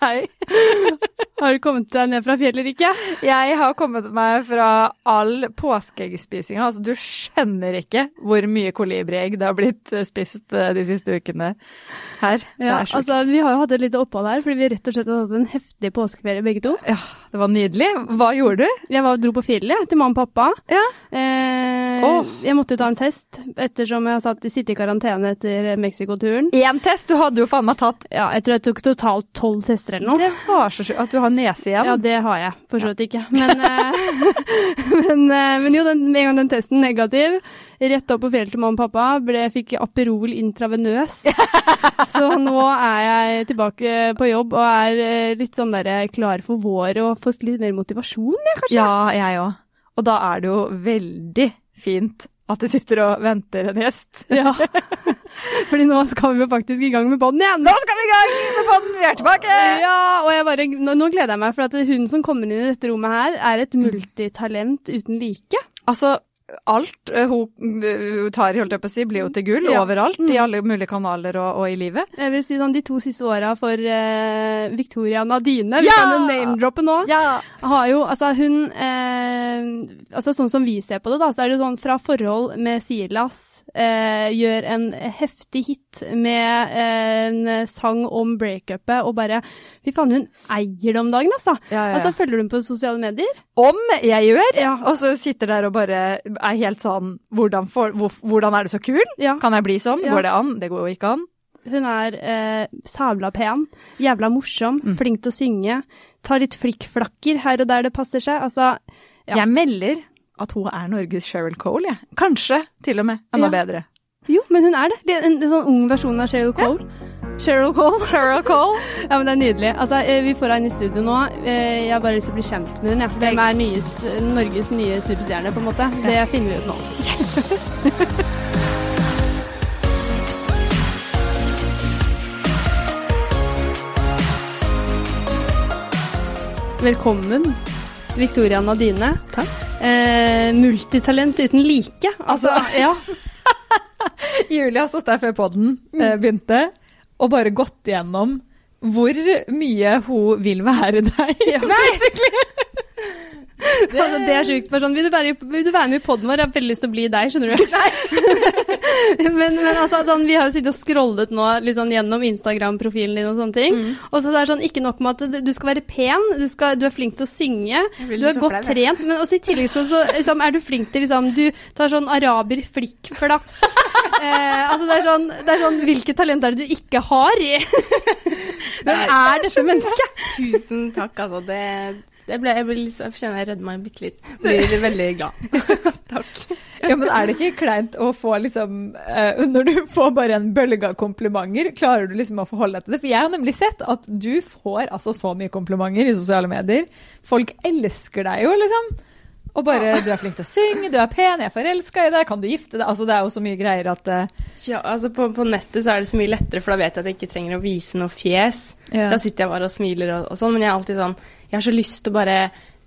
系 Har du kommet deg ned fra fjellet, Rikke? Jeg har kommet meg fra all påskeeggspisinga. Altså, du skjønner ikke hvor mye kolibriegg det har blitt eh, spist eh, de siste ukene her. Ja, altså, vi har jo hatt et lite opphold her, fordi vi rett og slett har hatt en heftig påskeferie begge to. Ja, det var nydelig. Hva gjorde du? Jeg var, dro på fjellet til mamma og pappa. Ja. Eh, oh. Jeg måtte ta en test, ettersom jeg har sittet i karantene etter Mexico-turen. Én test! Du hadde jo faen meg tatt Ja, jeg tror jeg tok totalt tolv tester eller noe. Det var så sjukt at du har nese igjen. Ja, det har jeg for så vidt ikke. Men, eh, men, eh, men jo, den, med en gang den testen negativ, rett opp på fjellet til mamma og pappa, ble, fikk Aperol intravenøs. Så nå er jeg tilbake på jobb og er eh, litt sånn der klar for vår og fått litt mer motivasjon, jeg, kanskje. Ja, jeg òg. Og da er det jo veldig fint at de sitter og venter en gjest. Ja. Fordi nå skal vi jo faktisk i gang med poden igjen. Nå skal vi i gang med poden! Vi er tilbake! Ja, og jeg bare, nå, nå gleder jeg meg, for at hun som kommer inn i dette rommet her, er et multitalent uten like. Altså, alt eh, hun eh, tar, holdt jeg på å si, blir jo til gull Ja. overalt. Mm. I alle mulige kanaler og, og i livet. Jeg vil si sånn de to siste åra for uh, Victoria Nadine, vi Ja! kan jo name-droppe nå, Ja! har jo Altså hun eh, Altså sånn som vi ser på det, da, så er det jo sånn fra forhold med Silas eh, gjør en heftig hit med eh, en sang om breakupet, og bare Fy faen, hun eier det om dagen, altså. Ja, ja, ja. Altså, Følger du den på sosiale medier? Om jeg gjør, Ja. og så sitter der og bare er helt sånn hvordan, for, hvor, hvordan er du så kul? Ja. Kan jeg bli sånn? Ja. Går det an? Det går jo ikke an. Hun er eh, sabla pen, jævla morsom, Mm. flink til å synge. Tar litt flikkflakker her og der det passer seg. Altså, Ja. Jeg melder at hun er Norges Sheryl Cole, jeg. Kanskje til og med enda Ja. bedre. Jo, men hun er det. det er en, en sånn ung versjon av Sheryl Cole. Sheryl Cole. Sheryl Cole? Ja, men det er nydelig. Altså, eh, vi får henne i studio nå. Eh, Jeg har bare lyst til å bli kjent med henne. Ja. Hvem er nyes, Norges nye superstjerne, på en måte? Det finner vi ut nå. Yes. Velkommen, Victoria Nadine. Takk. Eh, multitalent uten like. Altså, ja. Julie har sittet her før podden Mm. eh, begynte, og bare gått gjennom hvor mye hun vil være deg. Ja. Det, altså, det er sjukt. Sånn, vil, du være, vil du være med i poden vår? Jeg har veldig lyst til å bli deg, skjønner du. men, men altså, sånn, vi har jo sittet og scrollet nå litt sånn, gjennom Instagram-profilen din og sånne ting. Mm. Og så det er sånn, ikke nok med at du skal være pen, du, skal, du er flink til å synge, du er godt flau, trent, men også i tillegg så, så liksom, er du flink til liksom, Du tar sånn araber flikk-flakk. Eh, altså det er, sånn, det er sånn Hvilket talent er det du ikke har? Hvem er dette mennesket? Tusen takk, altså. Det, det ble, jeg, ble litt, jeg kjenner jeg redder meg bitte litt. Blir veldig glad. takk. Ja, men er det ikke kleint å få liksom uh, Når du får bare en bølge av komplimenter, klarer du liksom å forholde deg til det? For jeg har nemlig sett at du får altså så mye komplimenter i sosiale medier. Folk elsker deg jo, liksom. Og bare Du er flink til å synge, du er pen, jeg er forelska i deg, kan du gifte deg? Altså, det er jo så mye greier at uh... Ja, altså på, på nettet så er det så mye lettere, for da vet jeg at jeg ikke trenger å vise noe fjes. Ja. Da sitter jeg bare og smiler og, og sånn, men jeg er alltid sånn Jeg har så lyst til å bare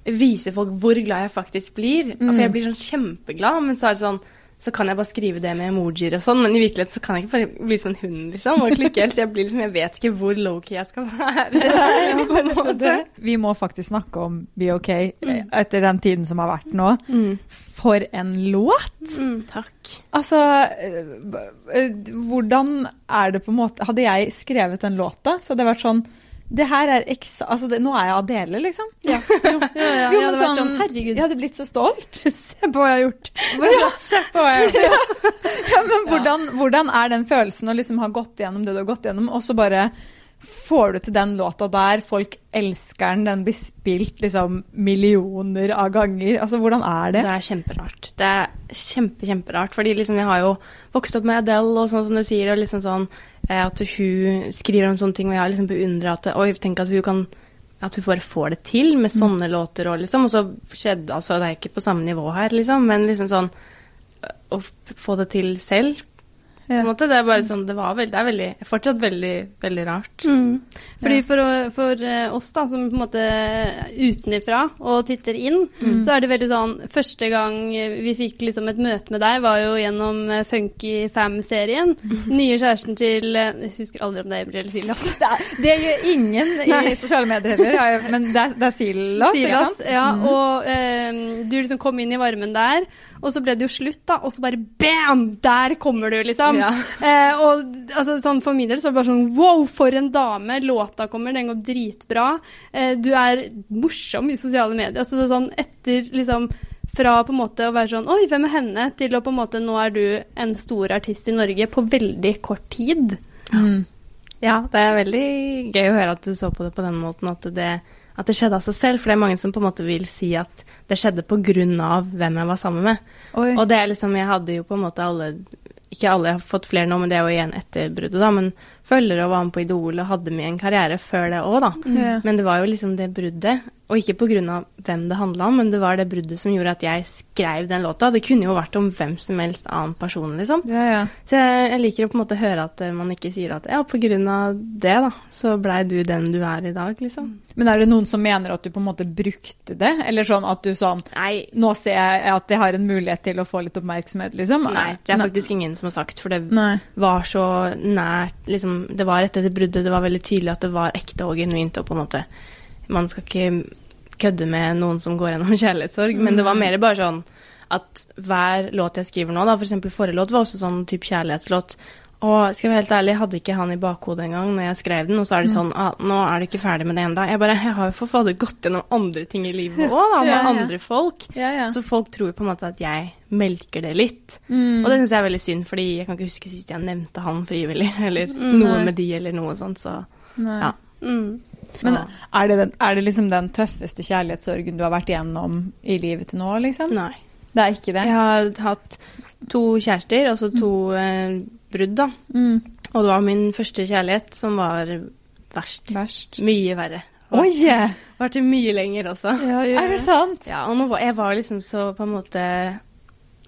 vise folk hvor glad jeg faktisk blir. For jeg blir sånn kjempeglad, men så er det sånn så kan jeg bare skrive det med emojier og sånn, men i virkeligheten så kan jeg ikke bare bli som en hund, liksom, og klikke helt, så jeg blir liksom, jeg vet ikke hvor low-key jeg skal være. på en måte. Vi må faktisk snakke om Be OK eh, etter den tiden som har vært nå. For en låt! Mm, takk. Altså, eh, eh, hvordan er det på en måte Hadde jeg skrevet den låta, så hadde det vært sånn Det her er eksa... Altså, det, nå er jeg Adele, liksom. Ja, jo, ja, ja, Jo, men hadde sånn, herregud, Jeg hadde blitt så stolt. se på hva jeg har gjort. Se på hva jeg har gjort. Ja, men hvordan, hvordan er den følelsen å liksom ha gått gjennom det du har gått gjennom, og så bare får du til den låta der, folk elsker den, den blir spilt liksom millioner av ganger. Altså, hvordan er det? Det er kjemperart. Det er kjempe, kjemperart. Fordi liksom jeg har jo vokst opp med Adele og sånn som du sier, og liksom sånn eh, at hun skriver om sånne ting, og jeg har liksom beundra at Oi, tenk at hun kan at hun bare får det til med sånne låter og liksom. Og så skjedde Altså, det er ikke på samme nivå her, liksom, men liksom sånn Å få det til selv På en måte. Det er bare sånn, det var veldig, det er veldig, fortsatt veldig, veldig rart. Mm. Fordi for, for eh, oss da, som på en måte utenifra og titter inn, så er det veldig sånn Første gang vi fikk liksom et møte med deg, var jo gjennom eh, Funky Fam-serien. Nye kjæresten til eh, Jeg husker aldri om det er Emil eller Silas. Det, er- det gjør ingen i sosiale medier heller, men det er, det er Silas, ikke Silas, sant? ja, og eh, du liksom kom inn i varmen der, og så ble det jo slutt, da, og så bare bam! Der kommer du, liksom. Ja. Eh, og altså, sånn for min del så var det bare sånn wow, for en dame! Låta kommer, den går dritbra. Eh, du er morsom i sosiale medier. Så det er sånn etter liksom fra på en måte å være sånn Oi, hvem er henne? Til å på en måte Nå er du en stor artist i Norge på veldig kort tid. Mm. Ja, det er veldig gøy å høre at du så på det på den måten, at det, at det skjedde av seg selv. For det er mange som på en måte vil si at det skjedde av hvem jeg var sammen med. Oi. Og det er liksom, jeg hadde jo på en måte alle Ikke alle, jeg har fått flere nå, men det er jo igjen etter bruddet, da. Men følgere og var med på Idol og hadde med en karriere før det òg, da. Mm. Men det var jo liksom det bruddet, og ikke av hvem det handla om, men det var det bruddet som gjorde at jeg skrev den låta. Det kunne jo vært om hvem som helst annen person, liksom. Ja, ja. Så jeg, jeg liker å på en måte høre at eh, man ikke sier at ja, av det, da, så blei du den du er i dag, liksom. Men er det noen som mener at du på en måte brukte det? Eller sånn at du sånn Nei. Nå ser jeg at jeg har en mulighet til å få litt oppmerksomhet, liksom? Nei, det er faktisk ingen som har sagt, for det Nei. var så nært liksom, Det var etter det bruddet, det var veldig tydelig at det var ekte og genuint, og på en måte Man skal ikke kødde med noen som går gjennom kjærlighetssorg, men det var mer bare sånn at hver låt jeg skriver nå, da, f.eks. For forrige låt var også sånn type kjærlighetslåt. Og skal jeg være helt ærlig, jeg hadde ikke han i bakhodet engang når jeg skrev den, og så er det sånn ah, Nå er du ikke ferdig med det ennå. Jeg bare Jeg har jo for fader gått gjennom andre ting i livet òg, da, med Ja, ja. andre folk. Ja, ja. Så folk tror på en måte at jeg melker det litt. Mm. Og det syns jeg er veldig synd, fordi jeg kan ikke huske sist jeg nevnte han frivillig, eller Mm, noe nei. med de, eller noe sånt, så Nei. ja. Mm. Men er det, den, er det liksom den tøffeste kjærlighetssorgen du har vært igjennom i livet til nå, liksom? Nei. Det er ikke det? Jeg har hatt to kjærester, altså to eh, brudd, da. Mm. Og det var min første kjærlighet som var verst. Verst. Mye verre. Oi! Varte mye lenger også. Ja, ja, Er det sant? Ja, og nå var, jeg var liksom så på en måte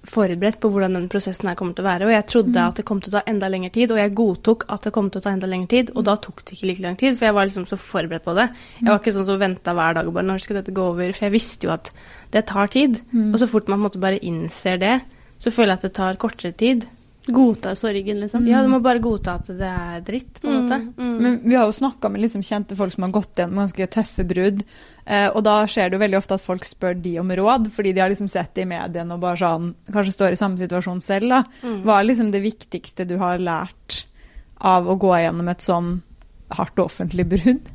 forberedt på hvordan den prosessen her kommer til å være, og jeg trodde at det kom til å ta enda lengre tid, og jeg godtok at det kom til å ta enda lengre tid, og da tok det ikke like lang tid, for jeg var liksom så forberedt på det. Jeg var ikke sånn som venta hver dag og bare 'når skal dette gå over', for jeg visste jo at det tar tid. Og så fort man på en måte bare innser det, så føler jeg at det tar kortere tid. Godta sorgen, liksom. Ja, du må bare godta at det er dritt, på en måte. Mm, mm. Men vi har jo snakka med liksom kjente folk som har gått gjennom ganske tøffe brudd. Eh, og da skjer det jo veldig ofte at folk spør de om råd, fordi de har liksom sett det i mediene og bare sånn Kanskje står i samme situasjon selv, da. Mm. Hva er liksom det viktigste du har lært av å gå gjennom et sånn hardt og offentlig brudd?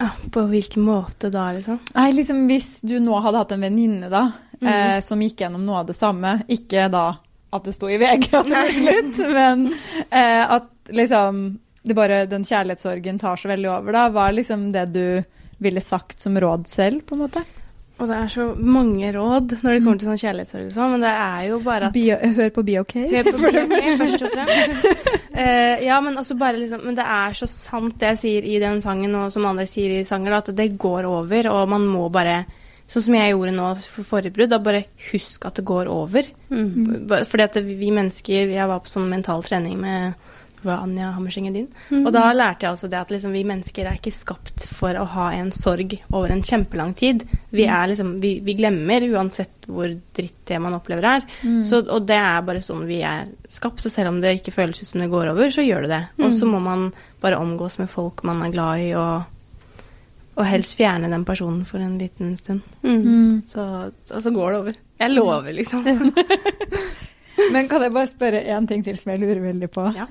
Ja, på hvilken måte da, liksom? Nei, liksom hvis du nå hadde hatt en venninne da, eh, som gikk gjennom noe av det samme, ikke da at det sto i VG at det var slutt, men eh, at liksom det bare, den kjærlighetssorgen tar så veldig over, da. Hva er liksom det du ville sagt som råd selv, på en måte? Og det er så mange råd når det kommer til sånn kjærlighetssorg og sånn, men det er jo bare at Bio, hør på Be OK. Hør på BLK, først og fremst. Uh, ja, men også bare liksom Men det er så sant det jeg sier i den sangen, og som andre sier i sanger, da, at det går over, og man må bare Sånn som jeg gjorde nå for forrige brudd, da bare husk at det går over. Mm. Fordi at vi mennesker Jeg var på sånn mental trening med Anja Hammerseng Edin. Og da lærte jeg også det at liksom, vi mennesker er ikke skapt for å ha en sorg over en kjempelang tid. Vi, er liksom, vi, vi glemmer uansett hvor dritt det man opplever er. Så, og det er bare sånn vi er skapt. Så selv om det ikke føles ut som det går over, så gjør det det. Og så må man bare omgås med folk man er glad i, og, og helst fjerne den personen for en liten stund. Mm. Mm. Så, og så går det over. Jeg lover, liksom. Men kan jeg bare spørre én ting til som jeg lurer veldig på? Ja.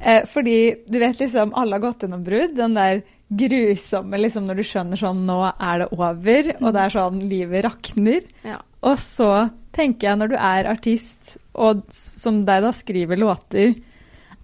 Eh, fordi du vet liksom, alle har gått gjennom brudd. Den der grusomme liksom når du skjønner sånn Nå er det over, og det er sånn livet rakner. Ja. Og så tenker jeg, når du er artist, og som deg da skriver låter,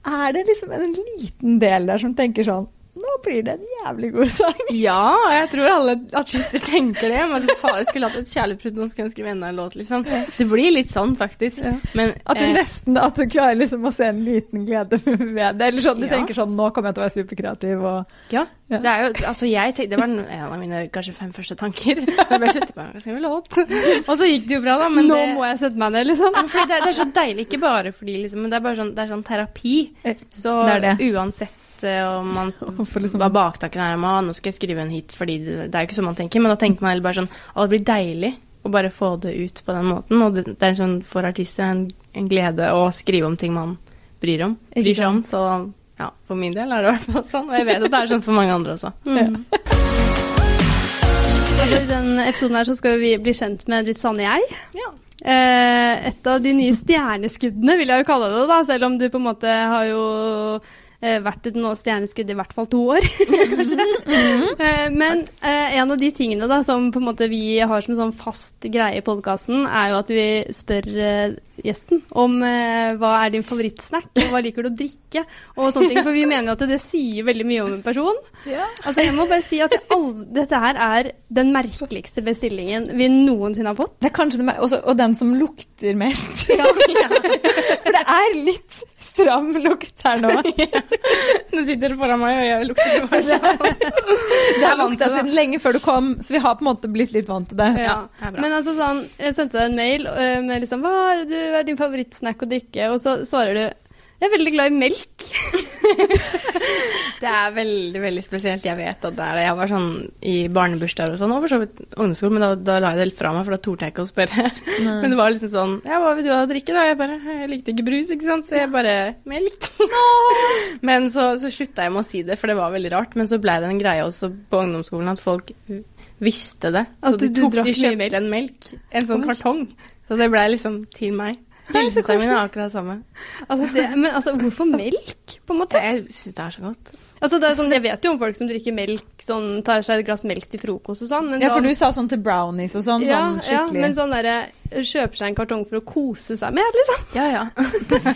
er det liksom en liten del der som tenker sånn nå blir det en jævlig god sang. Ja, jeg tror alle artister tenker det. Men far skulle hatt et kjærlighetsbrudd, nå skulle jeg skrive enda en låt, liksom. Det blir litt sånn, faktisk. Ja. Men At du eh, nesten at du klarer liksom å se en liten glede ved det. Eller sånn, du Ja. tenker sånn Nå kommer jeg til å være superkreativ og Ja. Ja. Det er jo Altså, jeg tenkte Det var en av mine kanskje fem første tanker. Da ble jeg slutt på å skrive låt. Og så gikk det jo bra, da. Men Nå det, må jeg sette meg ned, liksom. Fordi det, det er så deilig, ikke bare fordi liksom, men det er bare sånn, det er sånn terapi. Så Det er det. uansett eh, om man liksom- hva baktanken her «Å, nå skal jeg skrive en hit, fordi det, det er jo ikke sånn man tenker, men da tenker man heller bare sånn Å, det blir deilig å bare få det ut på den måten. Og det, det er sånn for artister en, en glede å skrive om ting man bryr om. Bryr seg om, så ja, for min del er det i hvert fall sånn. Og jeg vet at det er sånn for mange andre også. Mm. I denne episoden her så skal vi bli kjent med ditt sanne jeg. Ja. Eh, et av de nye stjerneskuddene, vil jeg jo kalle det, da, selv om du på en måte har jo vært et stjerneskudd i hvert fall to år. eh, men eh, en av de tingene da, som på en måte vi har som sånn fast greie i podkasten, er jo at vi spør eh, gjesten om eh, hva er din favorittsnack, og hva liker du å drikke, og sånne ting. For vi mener jo at det sier veldig mye om en person. Altså, jeg må bare si at det all- dette her er den merkeligste bestillingen vi noensinne har fått. Det er kanskje det, også, og den som lukter mest. For det er litt stram lukt her nå. Nå sitter dere foran meg, og jeg lukter bare Det har vant lukta siden lenge før du kom, så vi har på en måte blitt litt vant til det. Ja. det er. Men altså sånn, jeg sendte deg en mail øh, med liksom Hva er, det du, er din favorittsnack å drikke? Og så svarer du Jeg er veldig glad i melk. Det er veldig veldig spesielt. Jeg vet at det er det. Jeg var sånn i barnebursdager og sånn, og for så vidt ungdomsskolen, men da, da la jeg det litt fra meg, for da torde jeg ikke å spørre. Men det var liksom sånn Ja, hva vil du ha å drikke, da? Jeg bare Jeg likte ikke brus, ikke sant, så jeg bare Melk. men så, så slutta jeg med å si det, for det var veldig rart. Men så blei det en greie også på ungdomsskolen at folk visste det. Så At de, du tok, de kjøpte melk. en melk. En sånn Oi. kartong. Så det blei liksom til meg. Hilsesangen min er akkurat det samme. Altså det, men altså, hvorfor melk, på en måte? Jeg syns det er så godt. Altså, det er sånn, jeg vet jo om folk som drikker melk, sånn, tar seg et glass melk til frokost og sånn. Men Ja, for sånn, du sa sånn til brownies og sånn, ja, sånn ja, men sånn derre Kjøper seg en kartong for å kose seg med, liksom. Ja, ja.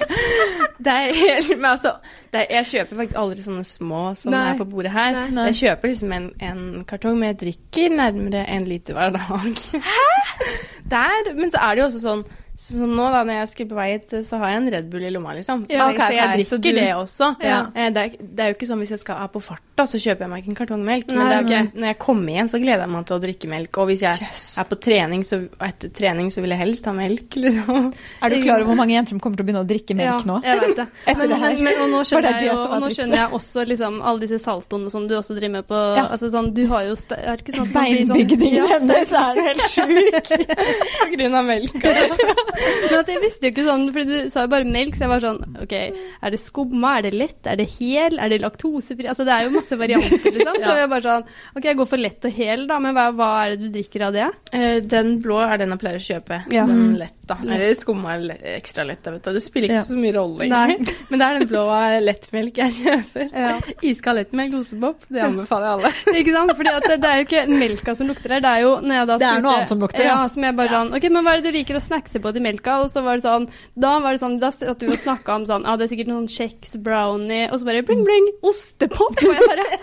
det er helt Men altså, det er, jeg kjøper faktisk aldri sånne små som Nei. er på bordet her. Nei. Nei. Jeg kjøper liksom en, en kartong, men jeg drikker nærmere en liter hver dag. Hæ?! Der, men så er det jo også sånn så nå da, når jeg skulle på vei hit, så har jeg en Red Bull i lomma, liksom. Ja, okay, så jeg drikker så du- det også. Ja. Eh, Det, er, det er jo ikke sånn hvis jeg skal på farta, så kjøper jeg meg ikke en kartong melk. Nei, men det ikke- når jeg kommer hjem, så gleder jeg meg til å drikke melk. Og hvis jeg yes. er på trening, så, og etter trening, så vil jeg helst ha melk, liksom. Er du klar over hvor mange jenter som kommer til å begynne å drikke melk ja, nå? jeg vet det. Etter Men, det her. men, men, og nå skjønner jeg jo og nå skjønner jeg også liksom alle disse saltoene som du også driver med på altså sånn, Du har jo Er det ikke sånn sånn- Beinbygningen hennes er helt sjuk. På grunn av melk. Men at jeg visste jo ikke sånn, for du sa jo bare melk, så jeg var sånn OK, er det skumma, er det lett, er det hel, er det laktosefri Altså det er jo masse varianter, liksom. Så jeg bare sånn OK, jeg går for lett og hel, da, men hva, hva er det du drikker av det? Eh, Den blå er den jeg pleier å kjøpe. Ja. Den Mm. lett, da. Eller skumma er ekstra lett, vet du. Det spiller ikke Ja. så mye rolle, Nei. egentlig. Men det er den blå lettmelk jeg kjøper. Ja. Iskald lettmelk osepop, det anbefaler jeg alle. Ikke sant? Fordi det, det er jo ikke melka som lukter her, det er jo når jeg da Det er noe annet som lukter, ja. ja. Som jeg bare sånn OK, men hva er det du liker å snackse på til melka? Og så var det sånn Da var det sånn, da satt du og snakka om sånn Ja, det er sikkert noen kjeks, brownie, og så bare bling, bling, ostepop. Og jeg bare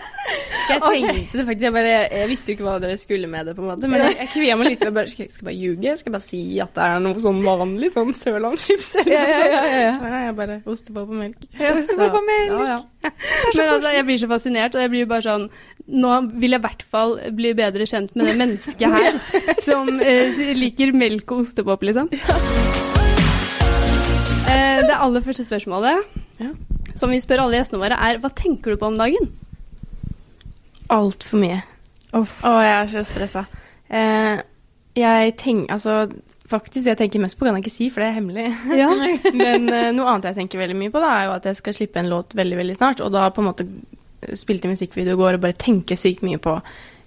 Jeg tenkte det faktisk, jeg, bare, jeg visste jo ikke hva dere skulle med det, på en måte. Men jeg, jeg kvia meg litt. Jeg bare, skal, jeg skal jeg bare ljuge? Skal jeg bare si at det er noe sånn vanlig sånn sørlandschips? Eller Ja, ja, ja, ja, ja. Men nei, jeg bare ostepop og melk. ostepop og melk. Men altså, jeg blir så fascinert, og jeg blir bare sånn Nå vil jeg i hvert fall bli bedre kjent med det mennesket her som eh, liker melk og ostepop, liksom. Eh, det aller første spørsmålet, Ja. som vi spør alle gjestene våre, er hva tenker du på om dagen? Altfor mye. Å, jeg er så stressa. Eh, jeg tenker Altså, faktisk, jeg tenker mest på, kan jeg ikke si, for det er hemmelig. Ja. Men eh, noe annet jeg tenker veldig mye på, da, er jo at jeg skal slippe en låt veldig veldig snart. Og da på en måte spilte musikkvideo i går og bare tenker sykt mye på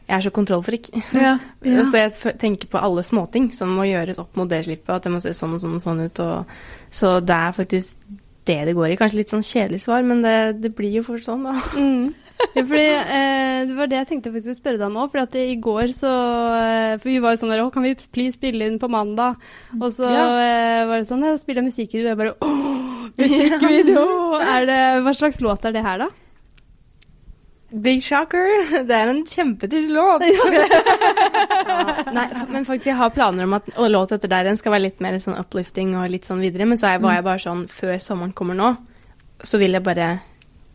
Jeg er så kontrollfrik. Ja. Så jeg tenker på alle småting som må gjøres opp mot det slippet. At det må se sånn og sånn og sånn ut. Og, så det er faktisk det det går i. Kanskje litt sånn kjedelig svar, men det, det blir jo fort sånn, da. Mm. Ja, fordi, eh, det var det jeg tenkte faktisk å spørre deg om òg. For i går så eh, For vi var jo sånn der Å, kan vi please spille inn på mandag? Og så Ja. eh, var det sånn Ja, spiller jeg musikkvideo. Og jeg bare Å, musikkvideo! Er det, hva slags låt er det her, da? Big shocker. Det er en kjempetiss låt. ja, nei, men faktisk jeg har planer om at og låt etter der igjen skal være litt mer sånn uplifting og litt sånn videre. Men så er, var jeg bare sånn før sommeren kommer nå, så vil jeg bare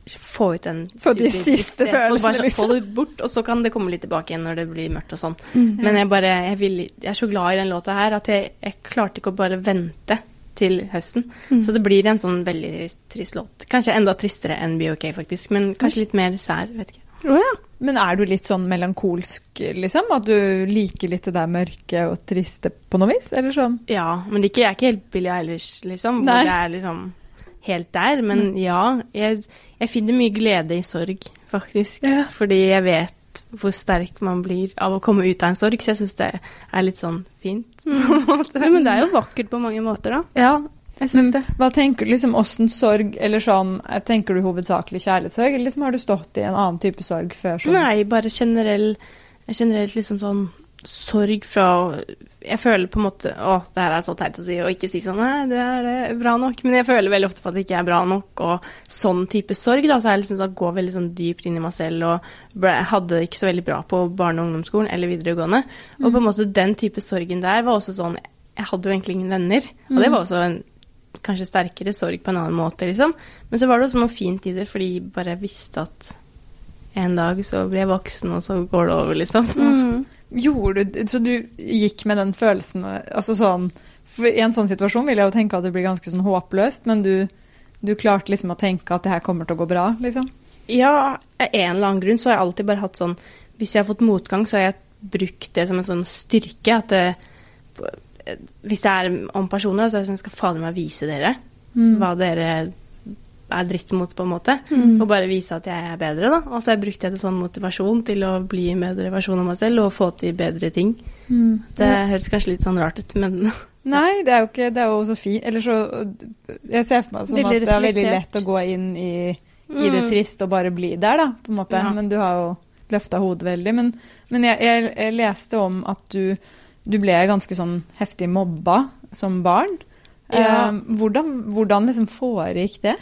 få ut den Få de siste følelsene, liksom. Få det bort, og så kan det komme litt tilbake igjen når det blir mørkt og sånn. Mm. Men jeg bare jeg, vil, jeg er så glad i den låta her at jeg, jeg klarte ikke å bare vente til høsten. Mm. Så det blir en sånn veldig trist låt. Kanskje enda tristere enn Be OK, faktisk. Men kanskje litt mer sær, vet ikke. Oh, ja. Men er du litt sånn melankolsk, liksom? At du liker litt det der mørke og triste på noe vis? Eller sånn? Ja, men det ikke, jeg er ikke helt Billie Eilish, liksom. Nei. Hvor det er liksom helt der. Men ja, jeg, jeg finner mye glede i sorg, faktisk. Ja. Fordi jeg vet hvor sterk man blir av å komme ut av en sorg. Så jeg syns det er litt sånn fint. ja. Men det er jo vakkert på mange måter, da. Ja, jeg syns det. hva tenker du liksom åssen sorg, eller sånn Tenker du hovedsakelig kjærlighetssorg, eller liksom har du stått i en annen type sorg før? Sånn? Nei, bare generell, generelt liksom sånn sorg fra Jeg føler på en måte Å, det her er så teit å si, og ikke si sånn Nei, det er det, bra nok. Men jeg føler veldig ofte på at det ikke er bra nok, og sånn type sorg, da. Så jeg liksom sånn, går veldig sånn dypt inn i meg selv, og ble, hadde det ikke så veldig bra på barne- og ungdomsskolen eller videregående. Og på en måte den type sorgen der var også sånn Jeg hadde jo egentlig ingen venner, og det var også en kanskje sterkere sorg på en annen måte, liksom. Men så var det også noe fint i det, fordi jeg bare visste at en dag så blir jeg voksen, og så går det over, liksom. Mm. Gjorde du Så du gikk med den følelsen Altså sånn i en sånn situasjon vil jeg jo tenke at det blir ganske sånn håpløst, men du, du klarte liksom å tenke at det her kommer til å gå bra, liksom? Ja, av en eller annen grunn så har jeg alltid bare hatt sånn Hvis jeg har fått motgang, så har jeg brukt det som en sånn styrke. At det, hvis det er om personer, så er det sånn skal fader meg vise dere hva dere er dritt mot, på en måte. Og bare vise at jeg er bedre, da. Og så har jeg brukt det til sånn motivasjon til å bli en bedre versjon av meg selv og få til bedre ting. Det høres kanskje litt sånn rart ut, men Nei, det er jo ikke Det er jo så fint Eller så Jeg ser for meg som at det er veldig lett å gå inn i, i det trist og bare bli der, da, på en måte. Ja. Men du har jo løfta hodet veldig. Men, men jeg, jeg, jeg leste om at du, du ble ganske sånn heftig mobba som barn. Ja. Eh, hvordan, hvordan liksom foregikk det?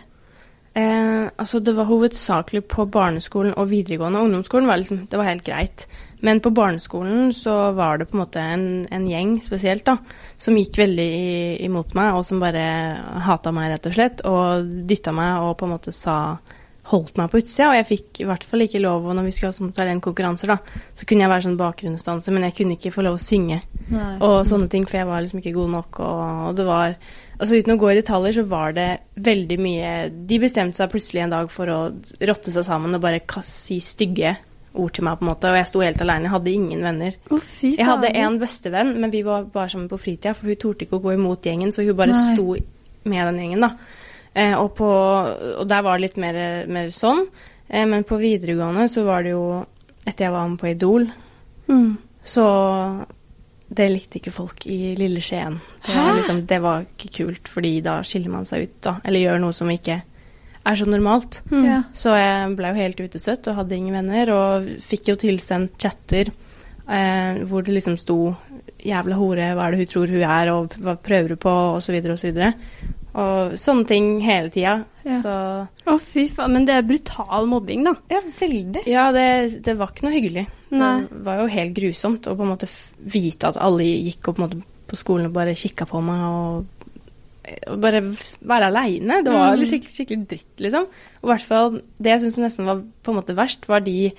Eh, altså det var hovedsakelig på barneskolen og videregående. Ungdomsskolen var liksom, det var helt greit. Men på barneskolen så var det på en måte en, en gjeng spesielt da, som gikk veldig imot meg, og som bare hata meg rett og slett, og dytta meg og på en måte sa holdt meg på utsida, og jeg fikk i hvert fall ikke lov, og når vi skulle ha sånne talentkonkurranser, da, så kunne jeg være sånn bakgrunnsdanser, men jeg kunne ikke få lov å synge og sånne ting, for jeg var liksom ikke god nok. Og, og det var Altså Uten å gå i detaljer, så var det veldig mye De bestemte seg plutselig en dag for å rotte seg sammen og bare si stygge ord til meg, på en måte. Og jeg sto helt alene. Jeg hadde ingen venner. Oh, Jeg hadde en bestevenn, men vi var bare sammen på fritida, for hun torde ikke å gå imot gjengen, så hun bare Nei. sto med den gjengen, da. Eh, og, på, og der var det litt mer, mer sånn. Eh, men på videregående så var det jo Etter jeg var med på Idol, Mm. så det likte ikke folk i lille Skien. Det, var liksom, det var ikke kult, fordi da skiller man seg ut, da. Eller gjør noe som ikke er så normalt. Mm. Ja. Så jeg ble jo helt utestøtt og hadde ingen venner, og fikk jo tilsendt chatter eh, hvor det liksom sto 'jævla hore, hva er det hun tror hun er', og 'hva prøver du på', og så videre og så videre. Og sånne ting hele tida. Ja. Så Å, fy faen. Men det er brutal mobbing, da. ja, veldig. ja, det, det var ikke noe hyggelig. Nei. Det var jo helt grusomt å på en måte vite at alle gikk opp på, på skolen og bare kikka på meg og, og bare være aleine. Det var Mm. skikkelig, skikkelig dritt, liksom. Og i hvert fall det jeg syns nesten var på en måte verst, var de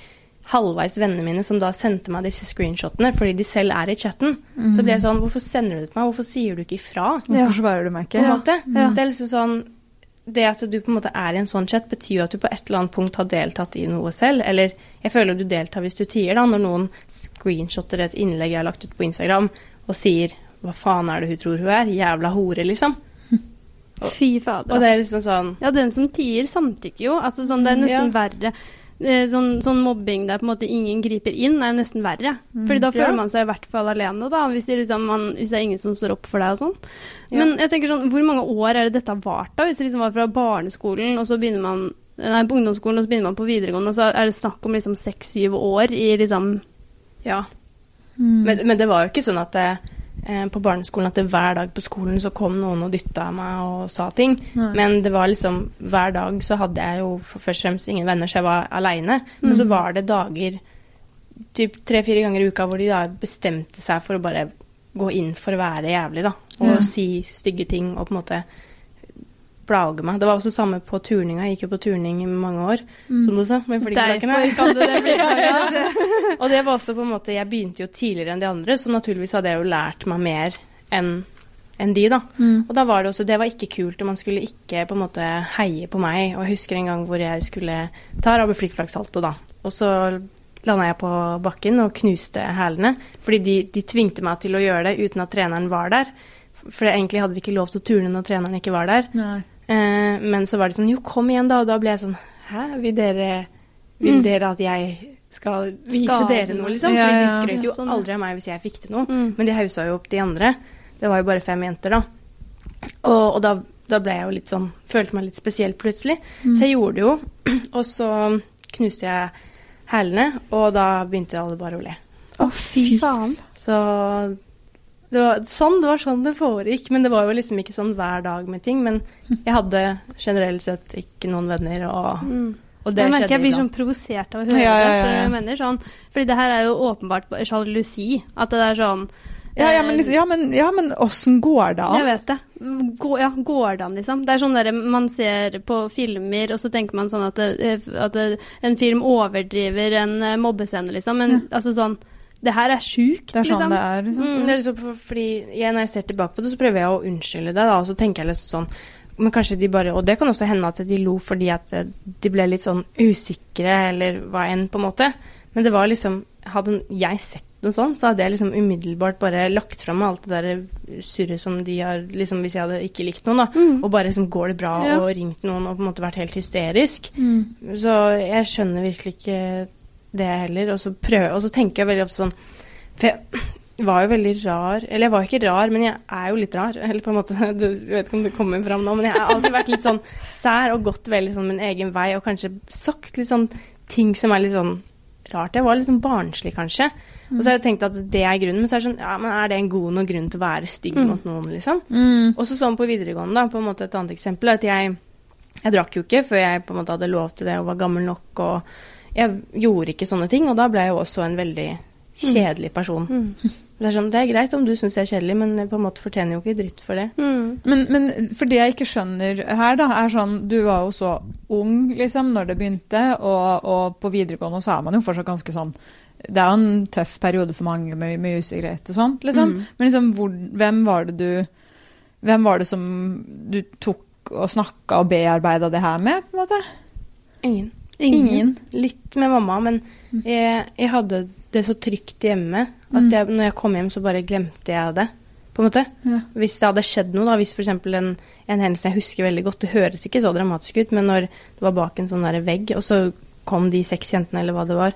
halvveis vennene mine som da sendte meg disse screenshotene fordi de selv er i chatten. Så ble jeg sånn Hvorfor sender du det til meg? Hvorfor sier du ikke ifra? Hvorfor svarer du meg ikke? måte. Ja. Det er liksom sånn det at du på en måte er i en sånn chat, betyr jo at du på et eller annet punkt har deltatt i noe selv. Eller jeg føler du deltar hvis du tier, da, når noen screenshotter et innlegg jeg har lagt ut på Instagram og sier 'hva faen er det hun tror hun er'? Jævla hore, liksom. Fy fader. Og det er liksom sånn Ja, den som tier, samtykker jo. Altså, sånn, det er nesten Ja. verre. Eh, Sånn, sånn mobbing der på en måte ingen griper inn, er jo nesten verre. Fordi da føler Ja. man seg i hvert fall alene, da, hvis det, liksom, man, hvis det er ingen som står opp for deg og sånn. Ja. Men jeg tenker sånn, hvor mange år er det dette har vart, da? Hvis det liksom var fra barneskolen, og så begynner man Nei, på ungdomsskolen, og så begynner man på videregående, og så er det snakk om liksom seks-syv år i liksom Ja. Mm. Men, men det var jo ikke sånn at det, på barneskolen at det hver dag på skolen så kom noen og dytta meg og sa ting. Nei. Men det var liksom hver dag så hadde jeg jo først og fremst ingen venner, så jeg var aleine. Men Mm. så var det dager typ tre-fire ganger i uka hvor de da bestemte seg for å bare gå inn for å være jævlig, da. Og Ja. si stygge ting og på en måte plage meg. Det var også samme på turninga. Jeg gikk jo på turning i mange år, som du sa. Med bli. Og det var også på en måte Jeg begynte jo tidligere enn de andre, så naturligvis hadde jeg jo lært meg mer enn enn de, da. Mm. Og da var det også Det var ikke kult, og man skulle ikke på en måte heie på meg. Og jeg husker en gang hvor jeg skulle ta Rabbe Flikkflakk-salto, da. Og så landa jeg på bakken og knuste hælene. Fordi de, de tvingte meg til å gjøre det uten at treneren var der. For egentlig hadde vi ikke lov til å turne når treneren ikke var der. Nei. Eh, men så var det sånn Jo, kom igjen, da. Og da ble jeg sånn Hæ, vil dere, vil dere at jeg skal vise Skade dere noe, liksom? Ja, Fordi de ja. skrøt jo Sånn, aldri av meg hvis jeg fikk til noe. Mm. Men de hausa jo opp de andre. Det var jo bare fem jenter, da. Og, og da, da ble jeg jo litt sånn Følte meg litt spesiell plutselig. Så jeg gjorde det jo. Og så knuste jeg hælene, og da begynte alle bare å le. Å, fy faen. Så det var, sånn, det var sånn det foregikk. Men det var jo liksom ikke sånn hver dag med ting. Men jeg hadde generelt sett ikke noen venner, og, Mm. og det jeg merker skjedde jeg blir sånn provosert av å høre Ja, ja, ja, ja. mener? Sånn, fordi det her er jo åpenbart sjalusi. At det er sånn Ja, ja, eh, men liksom, ja, men, ja, men åssen går det Jeg vet det. Gå, ja, går det an, liksom? Det er sånn der man ser på filmer, og så tenker man sånn at, det, at det, en film overdriver en eh, mobbescene, liksom. Men altså sånn Det her er sjukt, Det er sånn liksom. det er, liksom. Mm, det er liksom fordi jeg, Når jeg ser tilbake på det, så prøver jeg å unnskylde det. da, Og så tenker jeg litt sånn men kanskje de bare, Og det kan også hende at de lo fordi at eh, de ble litt sånn usikre, eller hva enn, på en måte. Men det var liksom Hadde jeg sett noe sånt, så hadde jeg liksom umiddelbart bare lagt fram alt det der surret som de har liksom Hvis jeg hadde ikke likt noen, da. Mm. Og bare liksom går det bra, Ja. og ringt noen og på en måte vært helt hysterisk. Mm. Så jeg skjønner virkelig ikke det heller. Og så, prøver, og så tenker jeg veldig ofte sånn For jeg var jo veldig rar Eller jeg var ikke rar, men jeg er jo litt rar. Eller på en måte, du vet ikke om det kommer fram nå, men jeg har alltid vært litt sånn sær og gått veldig sånn min egen vei og kanskje sagt litt sånn ting som er litt sånn rart. Jeg var litt sånn barnslig, kanskje. Og så har jeg tenkt at det er grunnen, men så er det sånn Ja, men er det en god nok grunn til å være stygg Mm. mot noen, liksom? Mm. Og så sånn på videregående, da, på en måte et annet eksempel, at jeg, jeg drakk jo ikke før jeg på en måte hadde lov til det og var gammel nok, og jeg gjorde ikke sånne ting, og da ble jeg jo også en veldig kjedelig person. Mm. Det er sånn, det er greit om du syns jeg er kjedelig, men jeg på en måte fortjener jo ikke dritt for det. Mm. Men, men for det jeg ikke skjønner her, da, er sånn Du var jo så ung, liksom, når det begynte, og, og på videregående så er man jo fortsatt ganske sånn Det er jo en tøff periode for mange med, med usikkerhet og sånt, liksom. Mm. Men liksom, hvor, hvem var det du Hvem var det som du tok og snakka og bearbeida det her med, på en måte? Ingen. Ingen. Litt med mamma, men jeg, jeg hadde det så trygt hjemme at Mm. jeg, når jeg kom hjem, så bare glemte jeg det. På en måte. Ja. Hvis det hadde skjedd noe, da, hvis f.eks. En, en hendelse jeg husker veldig godt Det høres ikke så dramatisk ut, men når det var bak en sånn der vegg, og så kom de seks jentene, eller hva det var,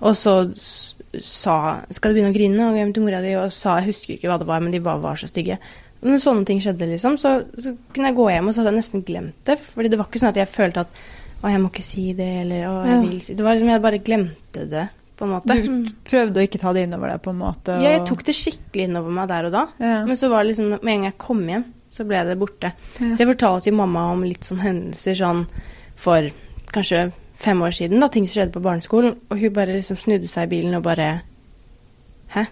og så sa 'Skal du begynne å grine?' og hjem til mora di, og sa Jeg husker ikke hva det var, men de bare var så stygge. Og når sånne ting skjedde, liksom, så, så kunne jeg gå hjem, og så hadde jeg nesten glemt det. Fordi det var ikke sånn at jeg følte at 'Å, jeg må ikke si det', eller 'Å, jeg Ja. vil si Det var liksom Jeg bare glemte det, på en måte. Du prøvde å ikke ta det innover deg, på en måte? Ja, jeg tok det skikkelig innover meg der og da. ja. Men så var det liksom, med en gang jeg kom hjem, så ble det borte. Ja. Så jeg fortalte jo mamma om litt sånn hendelser sånn for kanskje fem år siden, da, ting som skjedde på barneskolen, og hun bare liksom snudde seg i bilen og bare Hæ?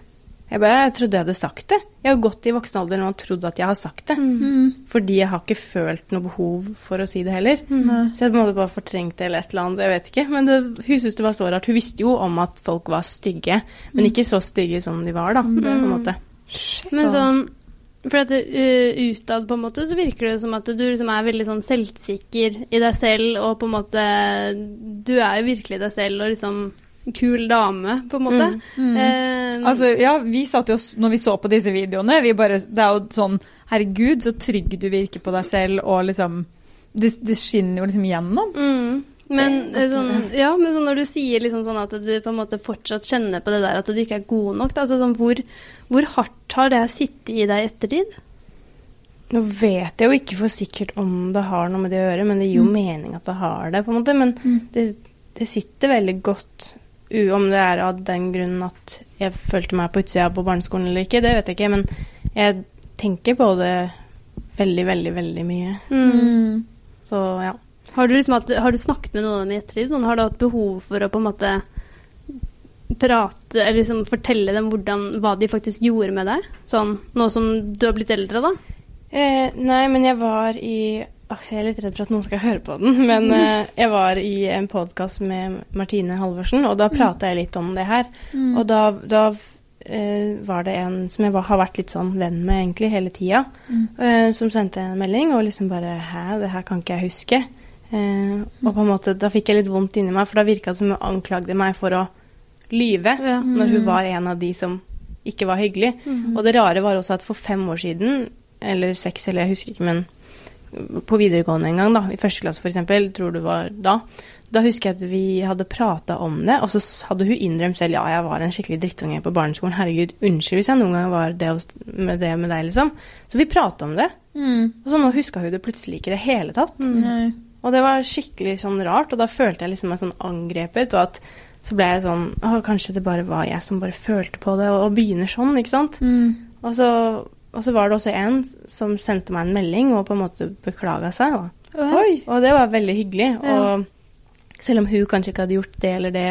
Jeg bare Jeg trodde jeg hadde sagt det. Jeg har gått i voksen alder og trodd at jeg har sagt det. Mm. Fordi jeg har ikke følt noe behov for å si det heller. Mm. Så jeg på en måte bare fortrengte eller et eller annet, jeg vet ikke. Men det, hun syntes det var så rart. Hun visste jo om at folk var stygge, men ikke så stygge som de var, da. Mm. På en måte. Men sånn For at uh, utad på en måte så virker det som at du liksom er veldig sånn selvsikker i deg selv, og på en måte Du er jo virkelig deg selv og liksom kul dame, på en måte. Mm. Eh, Altså, ja, vi satt jo, når vi så på disse videoene, vi bare, det er jo sånn, herregud, så trygg du virker på deg selv, og liksom, det, det skinner jo liksom gjennom. Mm. Men, eh, sånn, ja, men sånn når du sier liksom sånn at du på en måte fortsatt kjenner på det der at du ikke er god nok, da, altså sånn, hvor, hvor hardt har det sittet i deg i ettertid? Nå vet jeg jo ikke for sikkert om det har noe med det å gjøre, men det gir jo Mm. mening at det har det, på en måte. Men Mm. det, det sitter veldig godt, om det er av den grunnen at jeg følte meg på utsida på barneskolen eller ikke, det vet jeg ikke. Men Jeg tenker på det veldig, veldig, veldig mye. Mm. Så ja. Har, du liksom hatt, har du snakket med noen av dem i ettertid? Sånn, har du hatt behov for å på en måte prate, eller liksom fortelle dem hvordan, hva de faktisk gjorde med deg? Sånn, nå som du har blitt eldre, da? Eh, nei, men jeg var i Jeg er litt redd for at noen skal høre på den, men uh, jeg var i en podkast med Martine Halvorsen, og da prata jeg litt om det her. Mm. Og da, da uh, var det en som jeg var, har vært litt sånn venn med egentlig hele tida, Mm. uh, som sendte en melding og liksom bare Hæ, det her kan ikke jeg huske. Og på en måte, da fikk jeg litt vondt inni meg, for da virka det som hun anklagde meg for å lyve. Ja. Når hun Mm. var en av de som ikke var hyggelig. Mm. Og det rare var også at for fem år siden, eller seks, eller jeg husker ikke, men på videregående en gang, da, i første klasse f.eks., tror du var da, da husker jeg at vi hadde prata om det, og så hadde hun innrømt selv ja, jeg var en skikkelig drittunge på barneskolen, herregud, unnskyld hvis jeg noen gang var det med det med deg, liksom. Så vi prata om det, Mm. og så nå huska hun det plutselig ikke i det hele tatt. Mm. Og det var skikkelig sånn rart, og da følte jeg liksom meg sånn angrepet, og at så ble jeg sånn Å, kanskje det bare var jeg som bare følte på det, og, og begynner sånn, ikke sant? Mm. Og så, og så var det også en som sendte meg en melding og på en måte beklaga seg. Da. Oi. Og det var veldig hyggelig. Ja. Og selv om hun kanskje ikke hadde gjort det eller det,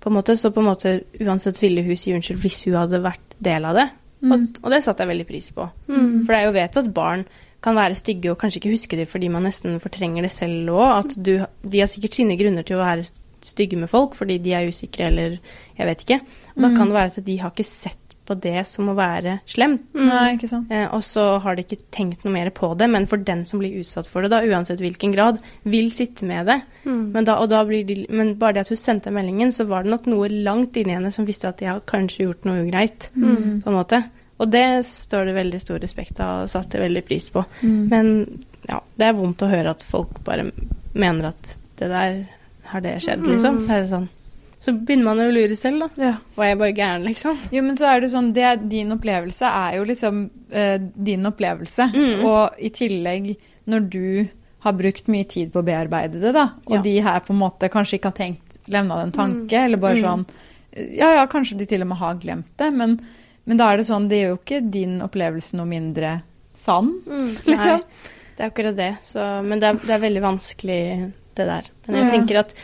på en måte, så på en måte uansett ville hun si unnskyld hvis hun hadde vært del av det. Mm. Og, og det satte jeg veldig pris på. Mm. For det er jo vet at barn kan være stygge og kanskje ikke huske det fordi man nesten fortrenger det selv òg. De har sikkert sine grunner til å være stygge med folk fordi de er usikre eller jeg vet ikke. Og da Mm. kan det være at de har ikke sett på det som å være slem. Nei, ikke sant. Eh, og så har de ikke tenkt noe mer på det, men for den som blir utsatt for det, da, uansett hvilken grad, vil sitte med det. Mm. Men, da, og da blir de, men bare det at hun sendte meldingen, så var det nok noe langt inni henne som visste at de har kanskje gjort noe ugreit. Mm. på en måte. Og det står det veldig stor respekt av og satte veldig pris på. Mm. Men ja, det er vondt å høre at folk bare mener at det der har det skjedd, liksom. Mm. Så er det sånn Så begynner man å lure selv, da. Ja. Var jeg bare gæren, liksom? Jo, men så er det sånn, det Din opplevelse er jo liksom eh, din opplevelse. Mm. Og i tillegg, når du har brukt mye tid på å bearbeide det, da, og Ja. de her på en måte kanskje ikke har tenkt levna en tanke, eller bare Mm. sånn Ja, ja, kanskje de til og med har glemt det, men, men da er det sånn Det gjør jo ikke din opplevelse noe mindre sann, Mm. liksom. Nei, det er akkurat det. Så, men det er, det er veldig vanskelig, det der. Men jeg Ja. tenker at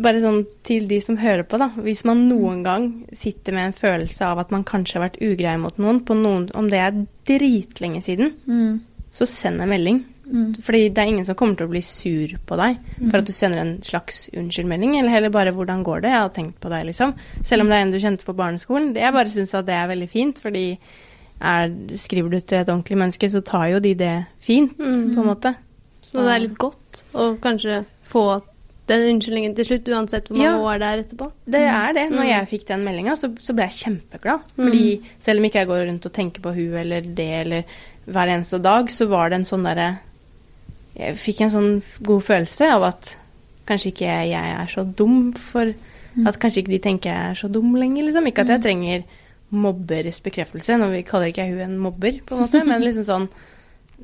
bare sånn til de som hører på, da. Hvis man noen gang sitter med en følelse av at man kanskje har vært ugrei mot noen, på noen om det er dritlenge siden, Mm. så send en melding. Mm. Fordi det er ingen som kommer til å bli sur på deg for at du sender en slags unnskyldmelding, eller heller bare 'hvordan går det', jeg har tenkt på deg, liksom. Selv om det er en du kjente på barneskolen. Det- Jeg bare syns at det er veldig fint, fordi er, skriver du til et ordentlig menneske, så tar jo de det fint, Mm. på en måte. Så det er litt godt å kanskje få den unnskyldningen til slutt, uansett hvor mange Ja. år det er etterpå. Det er det. Når Mm. jeg fikk den meldinga, så, så ble jeg kjempeglad. Fordi selv om ikke jeg går rundt og tenker på hun eller det eller hver eneste dag, så var det en sånn derre Jeg fikk en sånn god følelse av at kanskje ikke jeg er så dum for At kanskje ikke de tenker jeg er så dum lenger, liksom. Ikke at jeg trenger mobberes bekreftelse. Nå kaller ikke jeg hun en mobber, på en måte, men liksom sånn